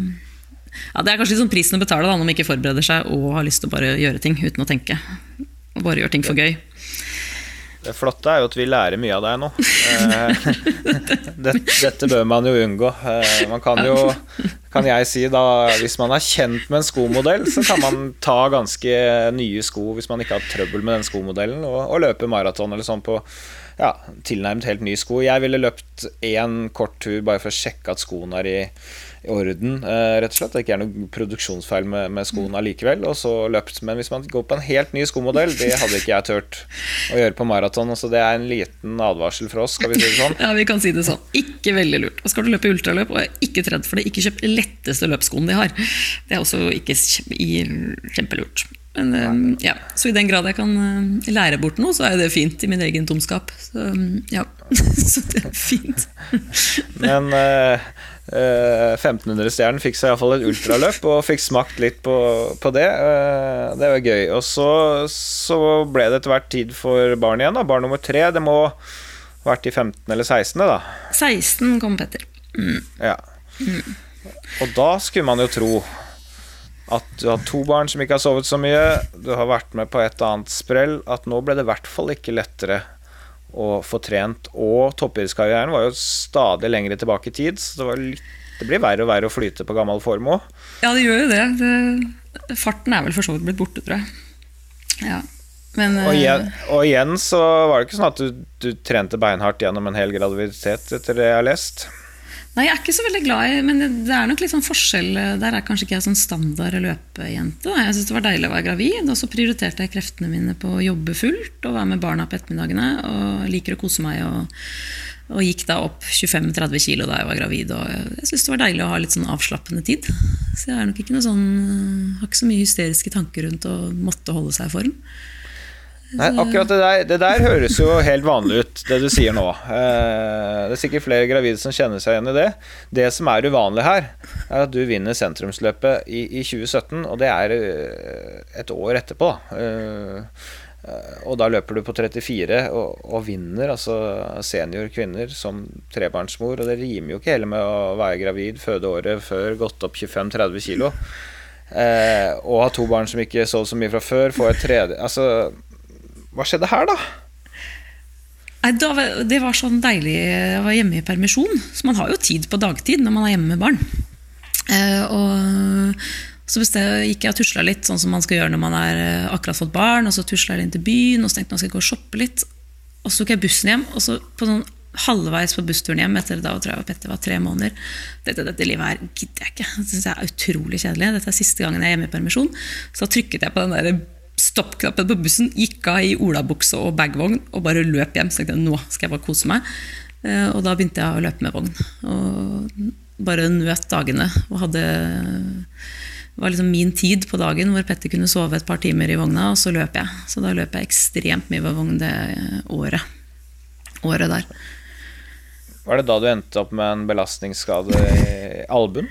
ja, det er kanskje sånn prisen å betale da, når man ikke forbereder seg og har lyst til å bare gjøre ting uten å tenke. Og bare gjøre ting for gøy. Det flotte er jo at vi lærer mye av deg nå. Eh, [laughs] dette bør man jo unngå. Eh, man kan jo, kan jeg si da, hvis man er kjent med en skomodell, så kan man ta ganske nye sko hvis man ikke har trøbbel med den skomodellen, og, og løpe maraton eller sånn på ja, tilnærmet helt nye sko. Jeg ville løpt én kort tur bare for å sjekke at skoene er i i orden, eh, rett og slett. Det ikke er noe produksjonsfeil med, med skoene likevel. Og så løpt. Men hvis man går på en helt ny skomodell, det hadde ikke jeg turt å gjøre på maraton. Så det er en liten advarsel for oss, skal vi si det sånn. [laughs] Ja, vi kan si det sånn. Ikke veldig lurt. Og skal du løpe ultraløp og er ikke redd for det, ikke kjøp letteste løpsskoen de har. Det er også ikke kjempelurt. Men eh, ja, Så i den grad jeg kan eh, lære bort noe, så er det fint i min egen tomskap. Så ja, [laughs] så det er fint. Men uh, 1500-stjernen fikk seg iallfall et ultraløp og fikk smakt litt på, på det. Uh, det var gøy. Og så, så, ble det etter hvert tid for barn igjen. da Barn nummer tre. Det må ha vært i 15. eller 16., da. 16 kom Petter. Mm. Ja. Mm. Og da skulle man jo tro at du har to barn som ikke har sovet så mye, du har vært med på et annet sprell, at nå ble det i hvert fall ikke lettere å få trent. Og toppidrettskarrieren var jo stadig lengre tilbake i tid, så det, litt, det blir verre og verre å flyte på gammel form òg. Ja, det gjør jo det. det. Farten er vel for så vidt blitt borte, tror jeg. Ja. Men, og, igjen, eh, og, igjen, så var det ikke sånn at du, du trente beinhardt gjennom en hel graviditet, etter det jeg har lest. Nei, jeg er ikke så veldig glad i Men det er nok litt sånn forskjell. Der er kanskje ikke jeg sånn standard løpejente. Jeg syns det var deilig å være gravid, og så prioriterte jeg kreftene mine på å jobbe fullt og være med barna på ettermiddagene. Og liker å kose meg. og, og gikk da opp 25-30 kilo da jeg var gravid. Og jeg syns det var deilig å ha litt sånn avslappende tid. Så jeg er nok ikke noe sånn, har ikke så mye hysteriske tanker rundt å måtte holde seg i form. Nei, akkurat det der, det der, høres jo helt vanlig ut, det du sier nå. Eh, det er sikkert flere gravide som kjenner seg igjen i det. Det som er uvanlig her, er at du vinner sentrumsløpet i, i 2017, og det er eh, et år etterpå. Eh, og da løper du på 34 og, og vinner altså senior kvinner som trebarnsmor. Og det rimer jo ikke heller med å være gravid, føde året før, gått opp 25-30 kilo. Eh, og ha to barn som ikke sov så mye fra før, få et tredje Altså hva skjedde her, da? Det var sånn deilig Jeg var hjemme i permisjon. Så man har jo tid på dagtid når man er hjemme med barn. Eh, og så gikk jeg og tusla litt, sånn som man skal gjøre når man har eh, akkurat fått barn. Og så tusla jeg inn til byen og så tenkte jeg jeg skal gå og shoppe litt. Og så tok jeg bussen hjem. Og så på sånn halvveis på bussturen hjem etter da tror jeg Petter var tre måneder Dette, dette livet her gidder jeg ikke. Det synes jeg er utrolig kjedelig. Dette er siste gangen jeg er hjemme i permisjon. Så trykket jeg på den der stoppknappen på bussen, gikk av i olabukse og bagvogn og bare løp hjem. Så tenkte jeg nå skal jeg bare kose meg. Eh, og da begynte jeg å løpe med vogn. Og bare nøt dagene og hadde Det var liksom min tid på dagen hvor Petter kunne sove et par timer i vogna, og så løp jeg. Så da løp jeg ekstremt mye med vogn det året. Året der. Var det da du endte opp med en belastningsskade i albuen?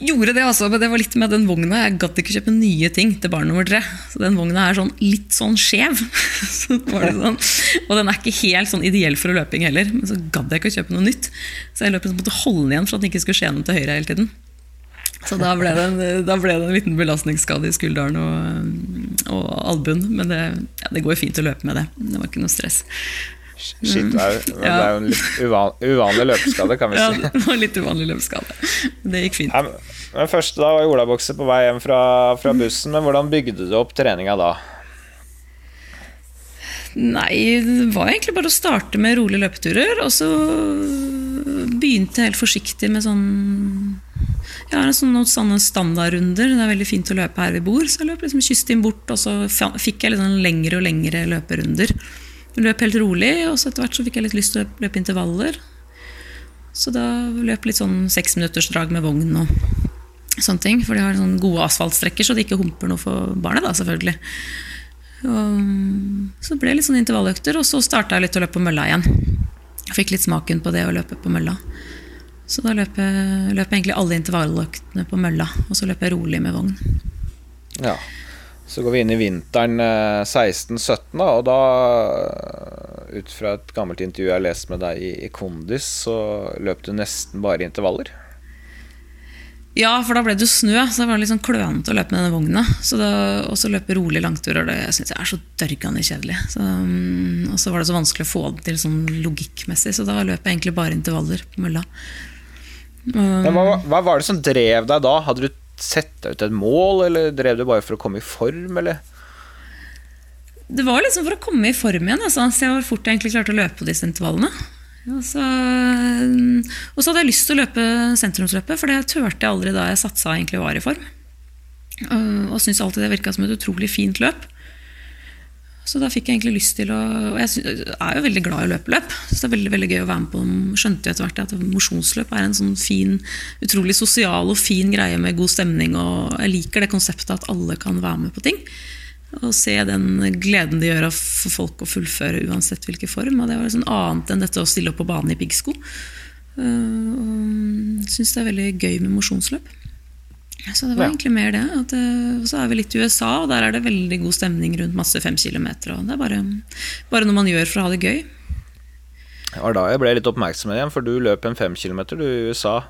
Gjorde det, altså, men det var litt med den vogna. Jeg gadd ikke kjøpe nye ting til barn nummer tre. Så den vogna er sånn, litt sånn skjev. [laughs] så sånn. Og den er ikke helt sånn ideell for løping heller. Men så gadd jeg ikke å kjøpe noe nytt. Så jeg løp måtte holde den igjen for at den ikke skulle skje noe til høyre hele tiden. Så da ble, det en, da ble det en liten belastningsskade i skulderen og, og albuen. Men det, ja, det går fint å løpe med det. Det var ikke noe stress. Shit, det er, jo- [laughs] det er jo en litt uvan, uvanlig løpeskade, kan vi Ja, si. det var litt uvanlig løpeskade. Det gikk fint. Men- men første da var olabukse på vei hjem fra, fra bussen, men hvordan bygde du opp treninga da? Nei, det var egentlig bare å starte med rolige løpeturer, og så begynte jeg helt forsiktig med sånn Jeg har sånn, noen sånne standardrunder. Det er veldig fint å løpe her vi bor, så jeg løp liksom kysten bort, og så fikk jeg litt sånn lengre og lengre løperunder. Løp helt rolig, og så etter hvert så fikk jeg litt lyst til å løpe intervaller. Så da løp litt sånn seksminuttersdrag med vogn og sånne ting. For de har sånne gode asfaltstrekker, så det ikke humper noe for barnet, da, selvfølgelig. Og så det ble litt sånne intervalløkter, og så starta jeg litt å løpe på mølla igjen. Jeg fikk litt smaken på det å løpe på mølla. Så da løp jeg, løp jeg egentlig alle intervalløktene på mølla, og så løp jeg rolig med vogn. Ja. Så går vi inn i vinteren eh, 16-17, da, og da, eh, ut fra et gammelt intervju jeg har lest med deg i, i Kondis, så løp du nesten bare intervaller. Ja, for da ble det jo snø, så det var litt sånn klønete å løpe med denne vogna. Og så løpe rolig langturer, det syns jeg er så dørgende kjedelig. Så, mm, og så var det så vanskelig å få det til sånn logikkmessig, så da løp jeg egentlig bare intervaller på mølla. Men hva, hva var det som drev deg da? Hadde du sett deg ut et mål, eller drev du bare for å komme i form, eller? Det var liksom for å komme i form igjen, altså, så jeg var fort egentlig klarte å løpe på disse intervallene. Og så, og så hadde jeg lyst til å løpe sentrumsløpet, for det turte jeg aldri da jeg satsa egentlig var i form. Og syntes alltid det virka som et utrolig fint løp. Så da fikk jeg egentlig lyst til å Og jeg er jo veldig glad i å løpe løp. Så det er veldig veldig gøy å være med på Skjønte jo etter hvert at mosjonsløp er en sånn fin, utrolig sosial og fin greie med god stemning. Og jeg liker det konseptet at alle kan være med på ting. Og se den gleden det gjør for folk å fullføre uansett hvilken form. Og det var liksom annet enn dette å stille opp på banen i piggsko. Uh, og Syns det er veldig gøy med mosjonsløp. Så det var Ja. egentlig mer det. At, eh, og så er vi litt i USA, og der er det veldig god stemning rundt masse fem kilometer. Og det er bare, bare noe man gjør for å ha det gøy. Det var da jeg ble litt oppmerksom igjen, for du løp en fem kilometer du, i USA.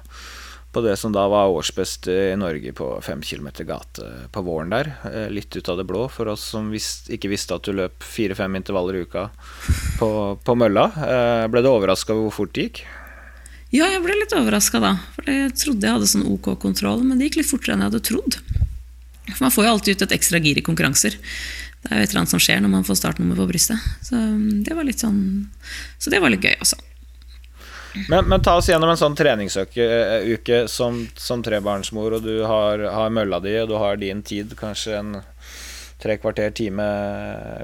På det som da var årsbeste i Norge på fem kilometer gate på våren der. eh, Litt ut av det blå for oss som visst, ikke visste at du løp fire-fem intervaller i uka på, på mølla. Eh, Ble du overraska over hvor fort det gikk? Ja, jeg ble litt overraska da. For jeg trodde jeg hadde sånn ok kontroll, men det gikk litt fortere enn jeg hadde trodd. For man får jo alltid ut et ekstra gir i konkurranser. Det er jo et eller annet som skjer når man får startnummer på brystet. Så mm, det var litt sånn Så det var litt gøy, altså. Men, men ta oss gjennom en sånn treningsuke eh, som, som trebarnsmor, og du har, har mølla di, og du har din tid, kanskje en tre kvarter time,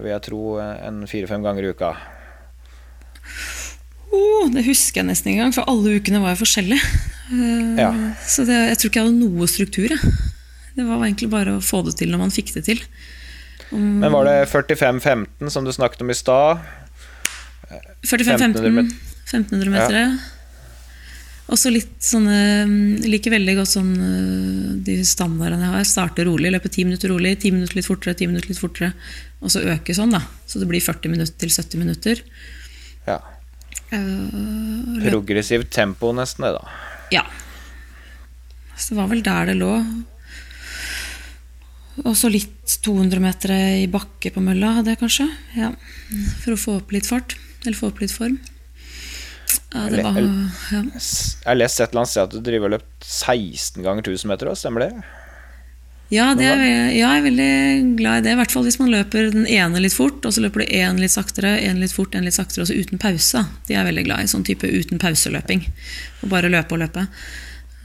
vil jeg tro, en fire-fem ganger i uka. Oh, det husker jeg nesten ikke engang, for alle ukene var jo forskjellige. Uh, Ja. Så det, jeg tror ikke jeg hadde noe struktur. Jeg. Det var egentlig bare å få det til når man fikk det til. Men var det 45-15 som du snakket om i stad? 45-15, 1500 met- 1500 meter. Og så litt sånne mm, Liker veldig godt sånn øh, de standardene jeg har. Starte rolig, løpe 10 minutter rolig, 10 minutter litt fortere, 10 minutter litt fortere. Og så øke sånn, da. Så det blir 40 minutter til 70 minutter. Ja. Løp- Progressivt tempo, nesten, det, da. Ja. Så det var vel der det lå. Og så litt 200 meter i bakke på mølla hadde jeg kanskje. Ja. For å få opp litt fart. Eller få opp litt form. Ja, det var, ja. Jeg har lest et eller annet sted at du driver og løpt 16 ganger 1000 meter òg, stemmer det? Ja, det er, ja, jeg er veldig glad i det. I hvert fall hvis man løper den ene litt fort, og så løper du én litt saktere, én litt fort, én litt saktere, og så uten pause. De er veldig glad i. Sånn type uten pauseløping. Og bare løpe og løpe.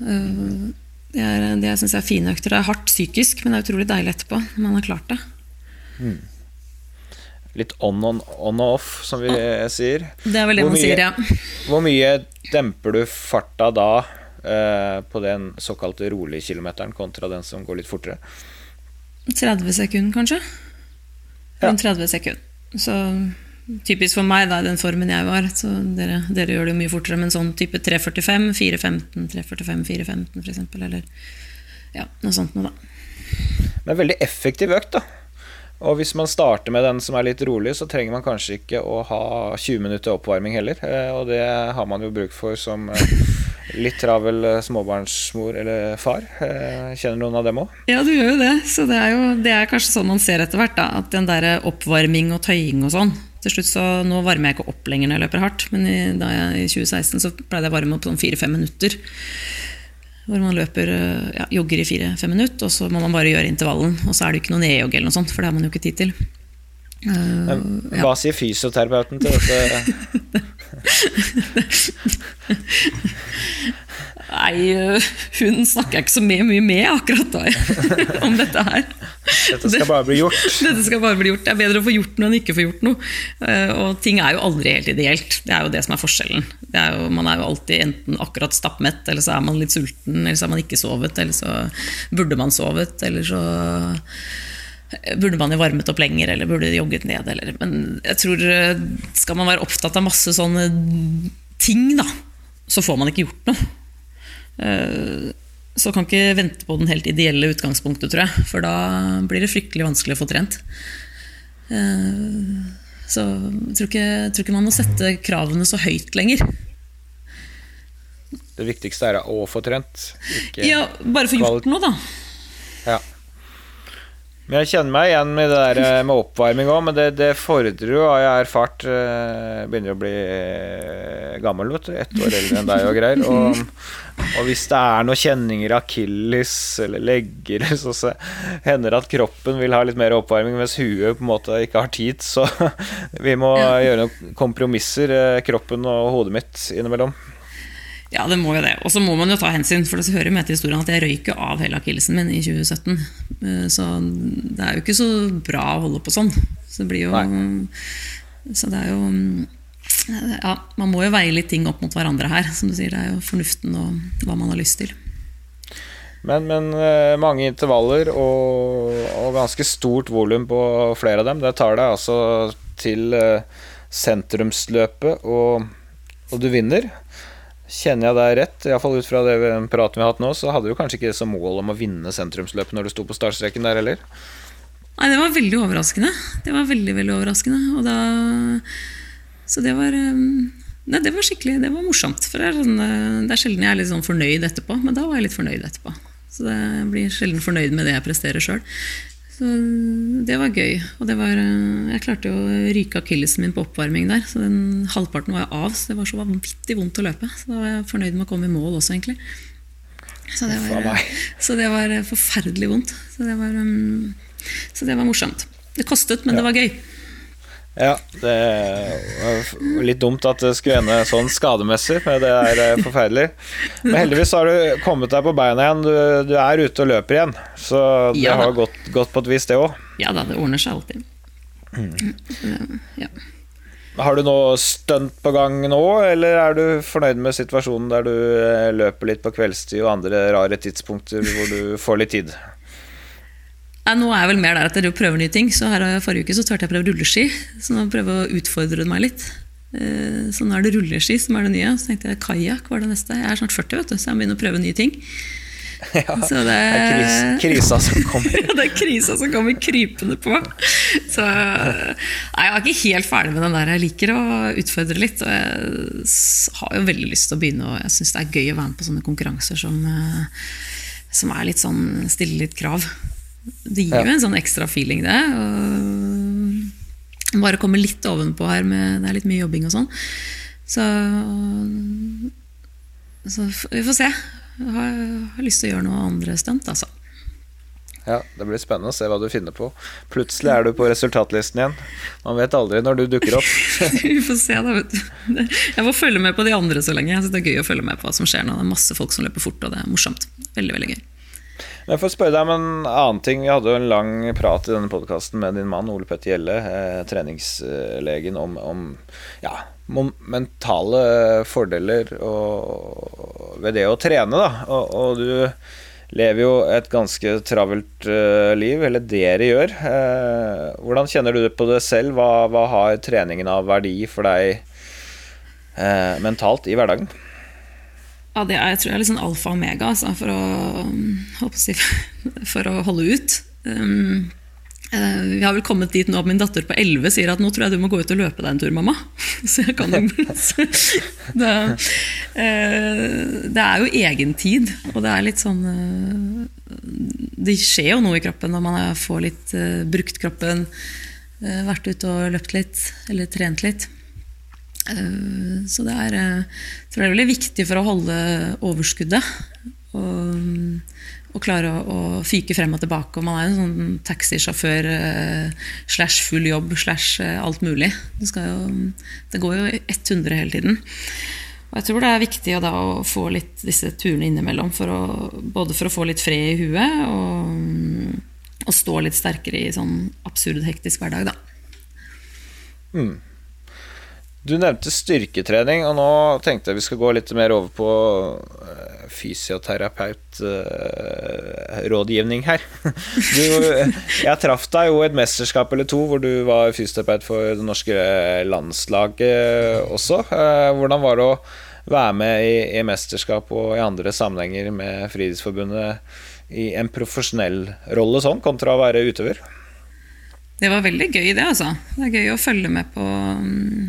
Uh, Det, er, det syns jeg er fine økter. Det er hardt psykisk, men det er utrolig deilig etterpå. Når man har klart det. Litt on, on, on og off, som vi sier. Det er vel det Hvor man mye- sier, ja. Hvor mye demper du farta da eh, på den såkalte rolige kilometeren kontra den som går litt fortere? 30 sekunder, kanskje. Rundt 30 sekunder. Så typisk for meg, da, i den formen jeg var. Så dere, dere gjør det jo mye fortere, men sånn type 3.45, 4.15, 3.45, 4.15 f.eks. Eller ja, noe sånt noe, da. Men veldig effektiv økt, da. Og hvis man starter med den som er litt rolig, så trenger man kanskje ikke å ha 20 minutter oppvarming heller. Eh, og det har man jo bruk for som eh, litt travel eh, småbarnsmor eller far. Kjenner noen av dem òg? Ja, du gjør jo det. Så det er jo det er kanskje sånn man ser etter hvert. da, At den der oppvarming og tøying og sånn til slutt så, Nå varmer jeg ikke opp lenger når jeg løper hardt, men i, da jeg, i 2016 så pleide jeg å varme opp sånn fire-fem minutter. Hvor man løper, ja, jogger i fire-fem minutter, og så må man bare gjøre intervallen. Og så er det jo ikke noe nedjogg eller noe sånt, for det har man jo ikke tid til. Uh, hva sier fysioterapeuten til dette? [laughs] Nei, hun snakker jeg ikke så mye, mye med akkurat da [laughs] om dette her. Dette skal bare bli gjort. [laughs] Dette skal bare bli gjort. Det er bedre å få gjort noe enn ikke få gjort noe. Og ting er jo aldri helt ideelt. Det er jo det som er forskjellen. Er jo, man er jo alltid enten akkurat stappmett, eller så er man litt sulten, eller så har man ikke sovet, eller så burde man sovet, eller så burde man jo varmet opp lenger, eller burde jogget ned, eller Men jeg tror skal man være opptatt av masse sånne ting, da, så får man ikke gjort noe. Så kan ikke vente på den helt ideelle utgangspunktet, tror jeg. For da blir det fryktelig vanskelig å få trent. Så jeg tror ikke, jeg tror ikke man må sette kravene så høyt lenger. Det viktigste er å få trent, ikke Ja, bare få gjort noe, da. Ja. Men jeg kjenner meg igjen med det der eh, med oppvarming òg, men det, det, fordrer jo, har jeg erfart fart Begynner å bli eh, gammel, vet du. Ett år eldre enn deg og greier. Og, og hvis det er noen kjenninger av akilles eller legger, så, så hender det at kroppen vil ha litt mer oppvarming, mens huet på en måte ikke har tid. Så [laughs] vi må gjøre noen kompromisser, kroppen og hodet mitt innimellom. Ja, det må jo det. Og så må man jo ta hensyn, for det hører med til historien at jeg røyk av hele akillesen min i 2017. Eh, så det er jo ikke så bra å holde på sånn. Så det blir jo Nei. Så det er jo Ja, man må jo veie litt ting opp mot hverandre her. Som du sier, det er jo fornuften og hva man har lyst til. Men, men eh, mange intervaller og, og ganske stort volum på flere av dem. Det tar deg altså til eh, sentrumsløpet, og, og du vinner. Kjenner jeg deg rett, iallfall ut fra det praten vi har hatt nå, så hadde du kanskje ikke som mål om å vinne sentrumsløpet når du sto på startstreken der heller? Nei, det var veldig overraskende. Det var veldig, veldig overraskende. Og da Så det var um, Nei, det var skikkelig Det var morsomt. For det er, sånn, uh, det er sjelden jeg er litt sånn fornøyd etterpå, men da var jeg litt fornøyd etterpå. Så jeg blir sjelden fornøyd med det jeg presterer sjøl. Så det var gøy. Og det var, uh, jeg klarte å ryke akillesen min på oppvarming der. Så den halvparten var jeg av, så det var så vanvittig vondt å løpe. Så da var jeg fornøyd med å komme i mål også, egentlig. Så det var, [laughs] så det var forferdelig vondt. Så det var, um, så det var morsomt. Det kostet, men det var gøy. Ja, det var litt dumt at det skulle ende sånn skademessig, men det er eh, forferdelig. Men heldigvis har du kommet deg på beina igjen. Du, du er ute og løper igjen. Så det ja, har gått, gått, på et vis, det òg. Ja da, det ordner seg alltid. Mm. Ja. Har du noe stunt på gang nå, eller er du fornøyd med situasjonen der du eh, løper litt på kveldstid og andre rare tidspunkter hvor du får litt tid? Ja, nå er jeg vel mer der at jeg prøver nye ting. Så her Forrige uke så turte jeg å prøve rulleski. Så nå prøver jeg å utfordre meg litt. Eh, så nå er det rulleski som er det nye. Så tenkte jeg kajakk var det neste. Jeg er snart 40, vet du, så jeg begynner å prøve nye ting. [laughs] Ja, det, det, er kris, [laughs] krisa som kommer. ja, det er krisa som kommer krypende på. Så [laughs] nei, jeg er ikke helt ferdig med den der. Jeg liker å utfordre litt. Og jeg har jo veldig lyst til å begynne, og jeg syns det er gøy å være med på sånne konkurranser som, eh, som er litt sånn stille litt krav. Det gir jo en sånn ekstra feeling, det. Og bare komme litt ovenpå her med Det er litt mye jobbing og sånn. Så, så vi får se. Jeg har, har, lyst til å gjøre noe andre stunt, altså. Ja, Det blir spennende å se hva du finner på. Plutselig er du på resultatlisten igjen. Man vet aldri når du dukker opp. [laughs] vi får se, da. vet du. Jeg må følge med på de andre så lenge. Synes Det er gøy å følge med på hva som skjer nå. Det er masse folk som løper fort, og det er morsomt. Veldig, veldig gøy. Jeg får spørre deg om en annen ting. Vi hadde jo en lang prat i denne podkasten med din mann Ole Petter Gjelle, eh, treningslegen, om, om ja, mentale fordeler og ved det å trene, da. Og, og du lever jo et ganske travelt eh, liv, eller dere gjør. Eh, hvordan kjenner du det på det selv? Hva, hva har treningen av verdi for deg uh, mentalt i hverdagen? Ja, det er, jeg tror jeg er litt sånn alfa og omega altså, for, å, si, [laughs] for å holde ut. Um, Uh, vi har vel kommet dit nå at min datter på 11 sier at nå tror jeg du må gå ut og løpe deg en tur, mamma. [laughs] Så jeg kan [laughs] det, uh, det er jo egentid, og det er litt sånn uh, Det skjer jo noe i kroppen når man får litt brukt kroppen, vært ute og løpt litt, eller trent litt. Så det er, jeg tror det er veldig viktig for å holde overskuddet. Og og klare å, å, fyke frem og tilbake. Og man er jo en sånn taxisjåfør eh, slash full jobb slash eh, alt mulig. Det, jo, det, går jo 100 hele tiden. Og jeg tror det er viktig da, å få litt disse turene innimellom, for å, både for å få litt fred i huet og, og stå litt sterkere i sånn absurd hektisk hverdag, da. Mm. Du nevnte styrketrening, og nå tenkte jeg vi skal gå litt mer over på eh, fysioterapeutrådgivning her. [laughs] Du, jeg traff deg jo i et mesterskap eller to hvor du var fysioterapeut for det norske landslaget også. Eh, hvordan var det å være med i, i mesterskap og i andre sammenhenger med Fritidsforbundet i en profesjonell rolle sånn, kontra å være utøver? Det var veldig gøy, det. altså. Det er gøy å følge med på mm,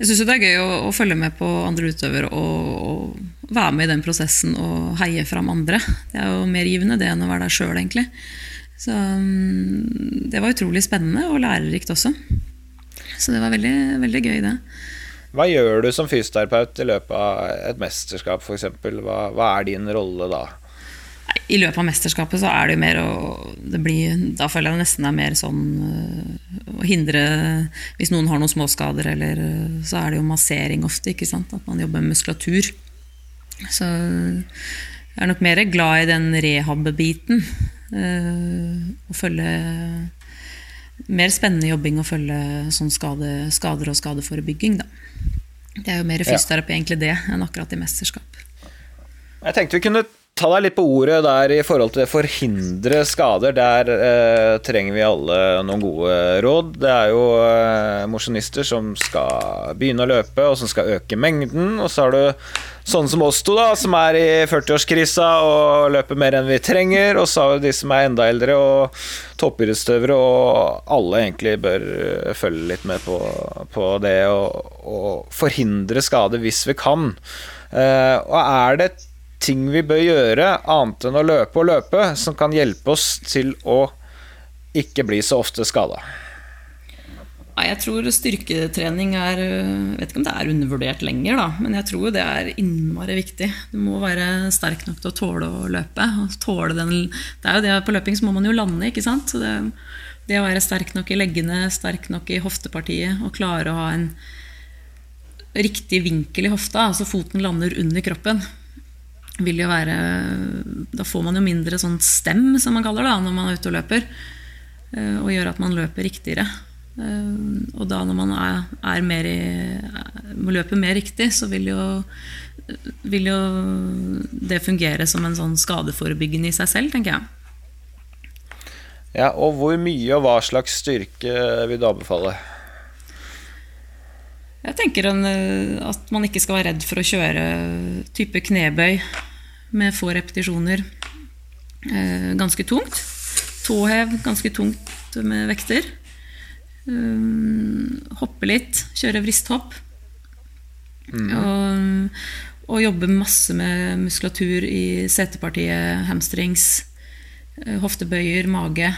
Jeg syns det er gøy å, å, følge med på andre utøvere og, og, være med i den prosessen og heie fram andre. Det er jo mer givende det enn å være der sjøl, egentlig. Så mm, det var utrolig spennende og lærerikt også. Så det var veldig, veldig gøy, det. Hva gjør du som fysioterapeut i løpet av et mesterskap, f.eks.? Hva, hva er din rolle da? I løpet av mesterskapet så er det jo mer å det blir, Da føler jeg det nesten er mer sånn å hindre Hvis noen har noen småskader, eller øh, så er det jo massering ofte. ikke sant? At man jobber med muskulatur. Så jeg er nok mer glad i den rehab-biten. Øh, å følge Mer spennende jobbing å følge sånn skade, skader og skadeforebygging, da. Det er jo mer fysioterapi egentlig det enn akkurat i mesterskap. Jeg tenkte vi kunne ta deg litt på ordet der i forhold til det forhindre skader. Der eh, trenger vi alle noen gode råd. Det er jo eh, mosjonister som skal begynne å løpe, og som skal øke mengden. Og så har du sånne som oss to, da, som er i 40-årskrisa og løper mer enn vi trenger. Og så har vi de som er enda eldre og toppidrettsutøvere, og alle egentlig bør eh, følge litt med på, på det og forhindre skade hvis vi kan. Eh, og er det ting vi bør gjøre, annet enn å løpe og løpe, som kan hjelpe oss til å ikke bli så ofte skada? Jeg tror styrketrening er Jeg vet ikke om det er undervurdert lenger, da, men jeg tror det er innmari viktig. Du må være sterk nok til å tåle å løpe. Tåle den, det er jo det På løping så må man jo lande, ikke sant. Det, det å være sterk nok i leggene, sterk nok i hoftepartiet og klare å ha en riktig vinkel i hofta, altså foten lander under kroppen, vil jo være Da får man jo mindre sånn stem, som man kaller det, når man er ute og løper. Eh, og gjør at man løper riktigere. Eh, og da når man er, er mer i, løper mer riktig, så vil jo, vil jo det fungere som en sånn skadeforebyggende i seg selv, tenker jeg. Ja, og hvor mye og hva slags styrke vil du anbefale? Jeg tenker en, at man ikke skal være redd for å kjøre type knebøy med få repetisjoner eh, ganske tungt. Tåhev ganske tungt med vekter. Eh, hoppe litt, kjøre vristhopp. Mm. Og, og, jobbe masse med muskulatur i setepartiet, hamstrings, hoftebøyer, mage.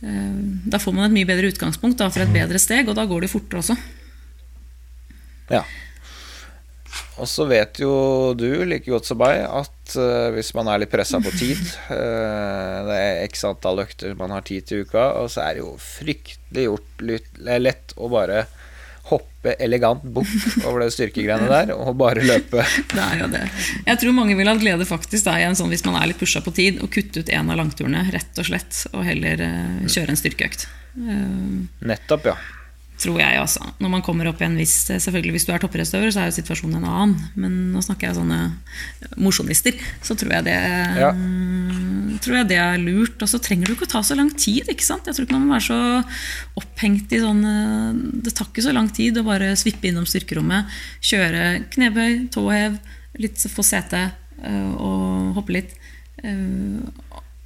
Da får man et mye bedre utgangspunkt da, for et bedre steg, og da går det fortere også. Ja. Og så vet jo du like godt som meg at uh, hvis man er litt pressa på tid uh, [laughs] Det er x antall økter man har tid til uka, og så er det jo fryktelig gjort lett å bare hoppe elegant bukk over det styrkegreiene der og bare løpe. [laughs] Det er jo det. Jeg tror mange vil ha glede faktisk da, sånn, hvis man er litt pusha på tid, å kutte ut en av langturene, rett og slett, og heller uh, kjøre en styrkeøkt. Nettopp, ja. Tror jeg, altså. Når man kommer opp i en viss Selvfølgelig Hvis du er topprestøver så er jo situasjonen en annen. Men nå snakker jeg sånne mosjonister. Så tror jeg det Ja. tror jeg det er lurt. Og så trenger det ikke å ta så lang tid. ikke sant? Jeg tror ikke man må være så opphengt i sånn eh, Det tar ikke så lang tid å bare svippe innom styrkerommet, kjøre knebøy, tåhev, litt få sete eh, og hoppe litt. eh,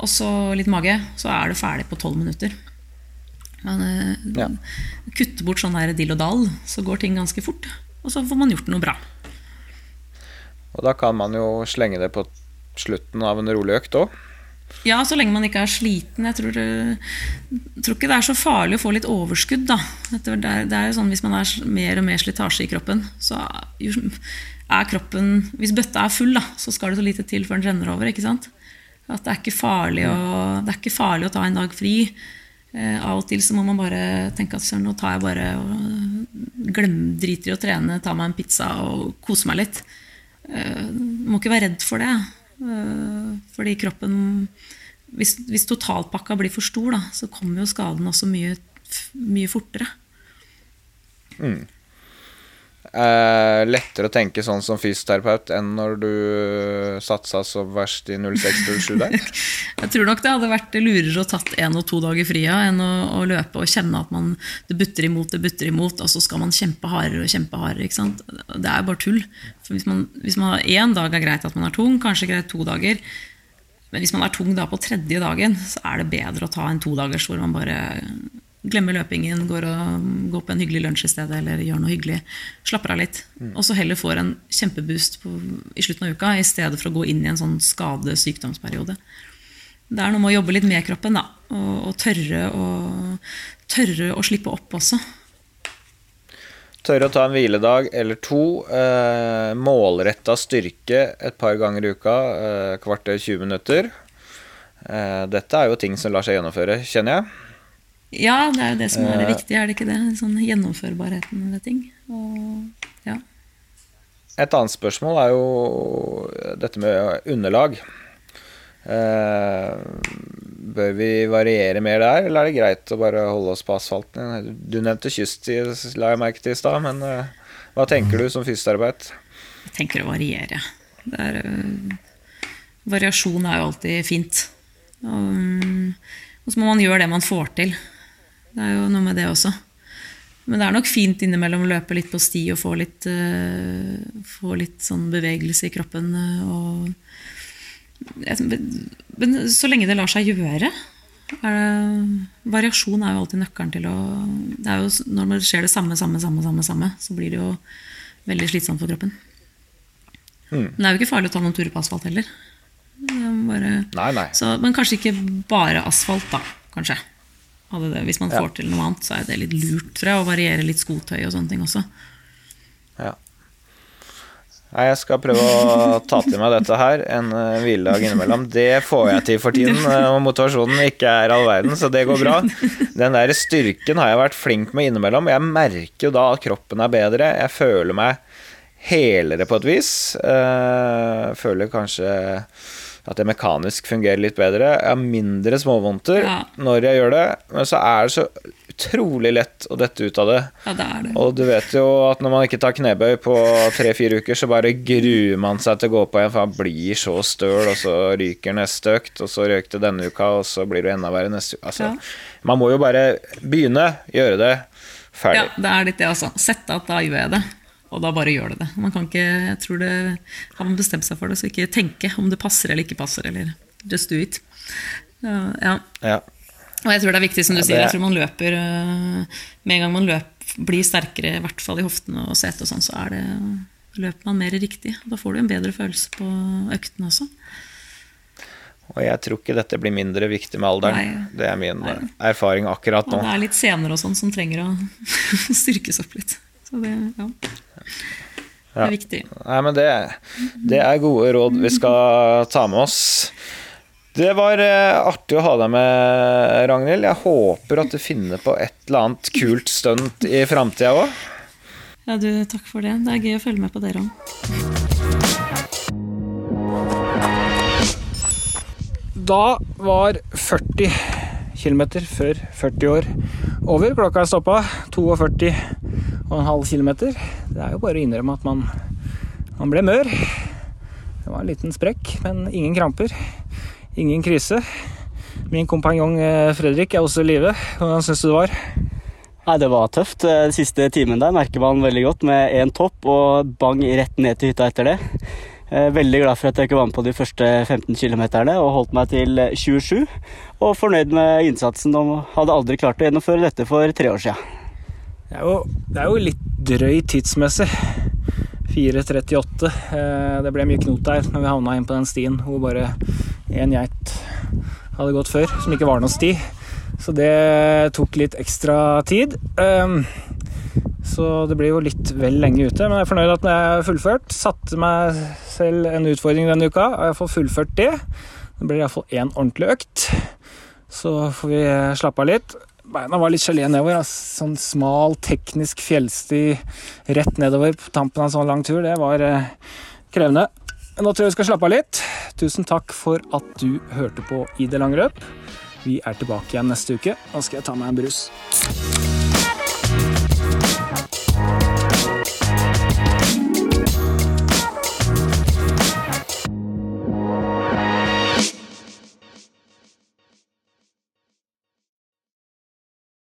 Og så litt mage. Så er du ferdig på tolv minutter. Man eh, Ja. kutter bort sånn her dill og dall, så går ting ganske fort. Og så får man gjort noe bra. Og da kan man jo slenge det på slutten av en rolig økt òg. Ja, så lenge man ikke er sliten. Jeg tror, det- tror ikke det er så farlig å få litt overskudd. Da. Det er, det er sånn, hvis man har mer og mer slitasje i kroppen, så er er kroppen Hvis bøtta er full, da, så skal det så lite til før den renner over. ikke sant? At det er ikke farlig å, det er ikke farlig å ta en dag fri. Eh, av og til så må man bare tenke at nå tar jeg bare og glem, driter i å trene, tar meg en pizza og koser meg litt. Eh, må ikke være redd for det. Eh, fordi kroppen Hvis, hvis totalpakka blir for stor, da, så kommer jo skaden også mye, mye fortere. Eh, lettere å tenke sånn som fysioterapeut enn når du satsa så verst i 06-07 der. [laughs] Jeg tror nok det hadde vært lurere å tatt én og to dager fria enn å, å løpe og kjenne at man, det butter imot, det butter imot, og så skal man kjempe hardere og kjempe hardere. ikke sant? Det er bare tull. For hvis man, hvis man én dag er greit at man er tung, kanskje greit to dager. Men hvis man er tung da på tredje dagen, så er det bedre å ta en todagers hvor man bare glemmer løpingen, går, og, går på en hyggelig lunsj i stedet eller gjør noe hyggelig. Slapper av litt. Og så heller får en kjempeboost på, i slutten av uka i stedet for å gå inn i en sånn skade-sykdomsperiode. Det er noe med å jobbe litt med kroppen da, og, og tørre, å, tørre å slippe opp også. Tørre å ta en hviledag eller to. Eh, Målretta styrke et par ganger i uka. Eh, kvarter 20 minutter. Eh, dette er jo ting som lar seg gjennomføre, kjenner jeg. Ja, det er jo det som er det Eh. viktige, er det ikke det? Sånn gjennomførbarheten ved ting. Og, ja. Et annet spørsmål er jo dette med underlag. Eh, bør vi variere mer der, eller er det greit å bare holde oss på asfalten? Du nevnte kyststid, la jeg merke til i stad, men eh, hva tenker du som fysioterapeut? Jeg tenker å variere. Det er, variasjon er jo alltid fint. Og, mm, og så må man gjøre det man får til. Det er jo noe med det også. Men det er nok fint innimellom å løpe litt på sti og få litt, uh, få litt sånn bevegelse i kroppen. øh, Og, men så lenge det lar seg gjøre er det, Variasjon er jo alltid nøkkelen til å det jo, Når man skjer det samme, samme, samme, samme, samme så blir det jo veldig slitsomt for kroppen. Men det er jo ikke farlig å ta noen turer på asfalt heller. Er Bare, Nei, nei. så, men kanskje ikke bare asfalt, da. Kanskje. Det, hvis man Ja. får til noe annet, så er det litt lurt tror jeg, å variere litt skotøy og sånne ting også. Ja. Nei, jeg skal prøve å ta til meg dette her. En hviledag innimellom. Det får jeg til for tiden, [laughs] eh, og motivasjonen ikke er all verden, så det går bra. Den der styrken har jeg vært flink med innimellom. Jeg merker jo da at kroppen er bedre. Jeg føler meg helere på et vis. Eh, føler kanskje at jeg mekanisk fungerer litt bedre. Jeg har mindre småvondter Ja. når jeg gjør det, men så er det så utrolig lett å dette ut av det. Ja, det er det. Og du vet jo at når man ikke tar knebøy på tre-fire uker, så bare gruer man seg til å gå på igjen, for man blir så støl, og så ryker neste økt, og så røk det denne uka, og så blir det enda verre neste uke. Altså, Ja. Man må jo bare begynne, gjøre det, ferdig. Ja, det er litt det, altså. Sette at da gjør jeg det. Og da bare gjør det det. Man kan ikke, jeg tror det, Har man bestemt seg for det, så ikke tenke om det passer eller ikke passer. Eller just do it. Ja, ja. Ja. Og jeg tror det er viktig, som du Ja, sier, jeg tror man løper uh, Med en gang man løp, blir sterkere, i hvert fall i hoftene og setet og sånn, så er det, løper man mer riktig. Da får du en bedre følelse på øktene også. Og jeg tror ikke dette blir mindre viktig med alderen. Nei. Det er min Nei. erfaring akkurat Og nå. det er litt senere og sånn som trenger å [laughs] styrkes opp litt. Så det, ja. det er viktig. Nei, men det, det er gode råd vi skal ta med oss. Det var eh, artig å ha deg med, Ragnhild. Jeg håper at du finner på et eller annet kult stunt i framtida òg. Ja, du, takk for det. Det er gøy å følge med på dere òg. Da var 40 km før 40 år. over. Klokka er stoppa. 42,5 km. Det er jo bare å innrømme at man, man ble mør. Det var en liten sprekk, men ingen kramper. Ingen krise. Min kompanjong eh, Fredrik er også i live. Hvordan syns du det var? Nei, Det var tøft. Eh, Den siste timen der merker man veldig godt med én topp og bang rett ned til hytta etter det. Eh, Veldig glad for at jeg ikke var med på de første 15 km og holdt meg til 27. Og fornøyd med innsatsen og hadde aldri klart å gjennomføre dette for tre år siden. Det er jo, det er jo litt drøy tidsmessig. 4.38. Eh, Det ble mye knot der når vi havna inn på den stien hvor bare én geit hadde gått før, som ikke var noen sti. Så det tok litt ekstra tid. Um, Så det blir jo litt vel lenge ute, men jeg er fornøyd at jeg har fullført. Satte meg selv en utfordring denne uka, og jeg får fullført det. Det blir iallfall én ordentlig økt. Så får vi slappe av litt. Beina var litt gelé nedover. Altså, Sånn smal, teknisk fjellsti rett nedover på tampen av en sånn lang tur, det var eh, krevende. Nå tror jeg vi skal slappe av litt. Tusen takk for at du hørte på I det lange løp. Vi er tilbake igjen neste uke. Nå skal jeg ta meg en brus.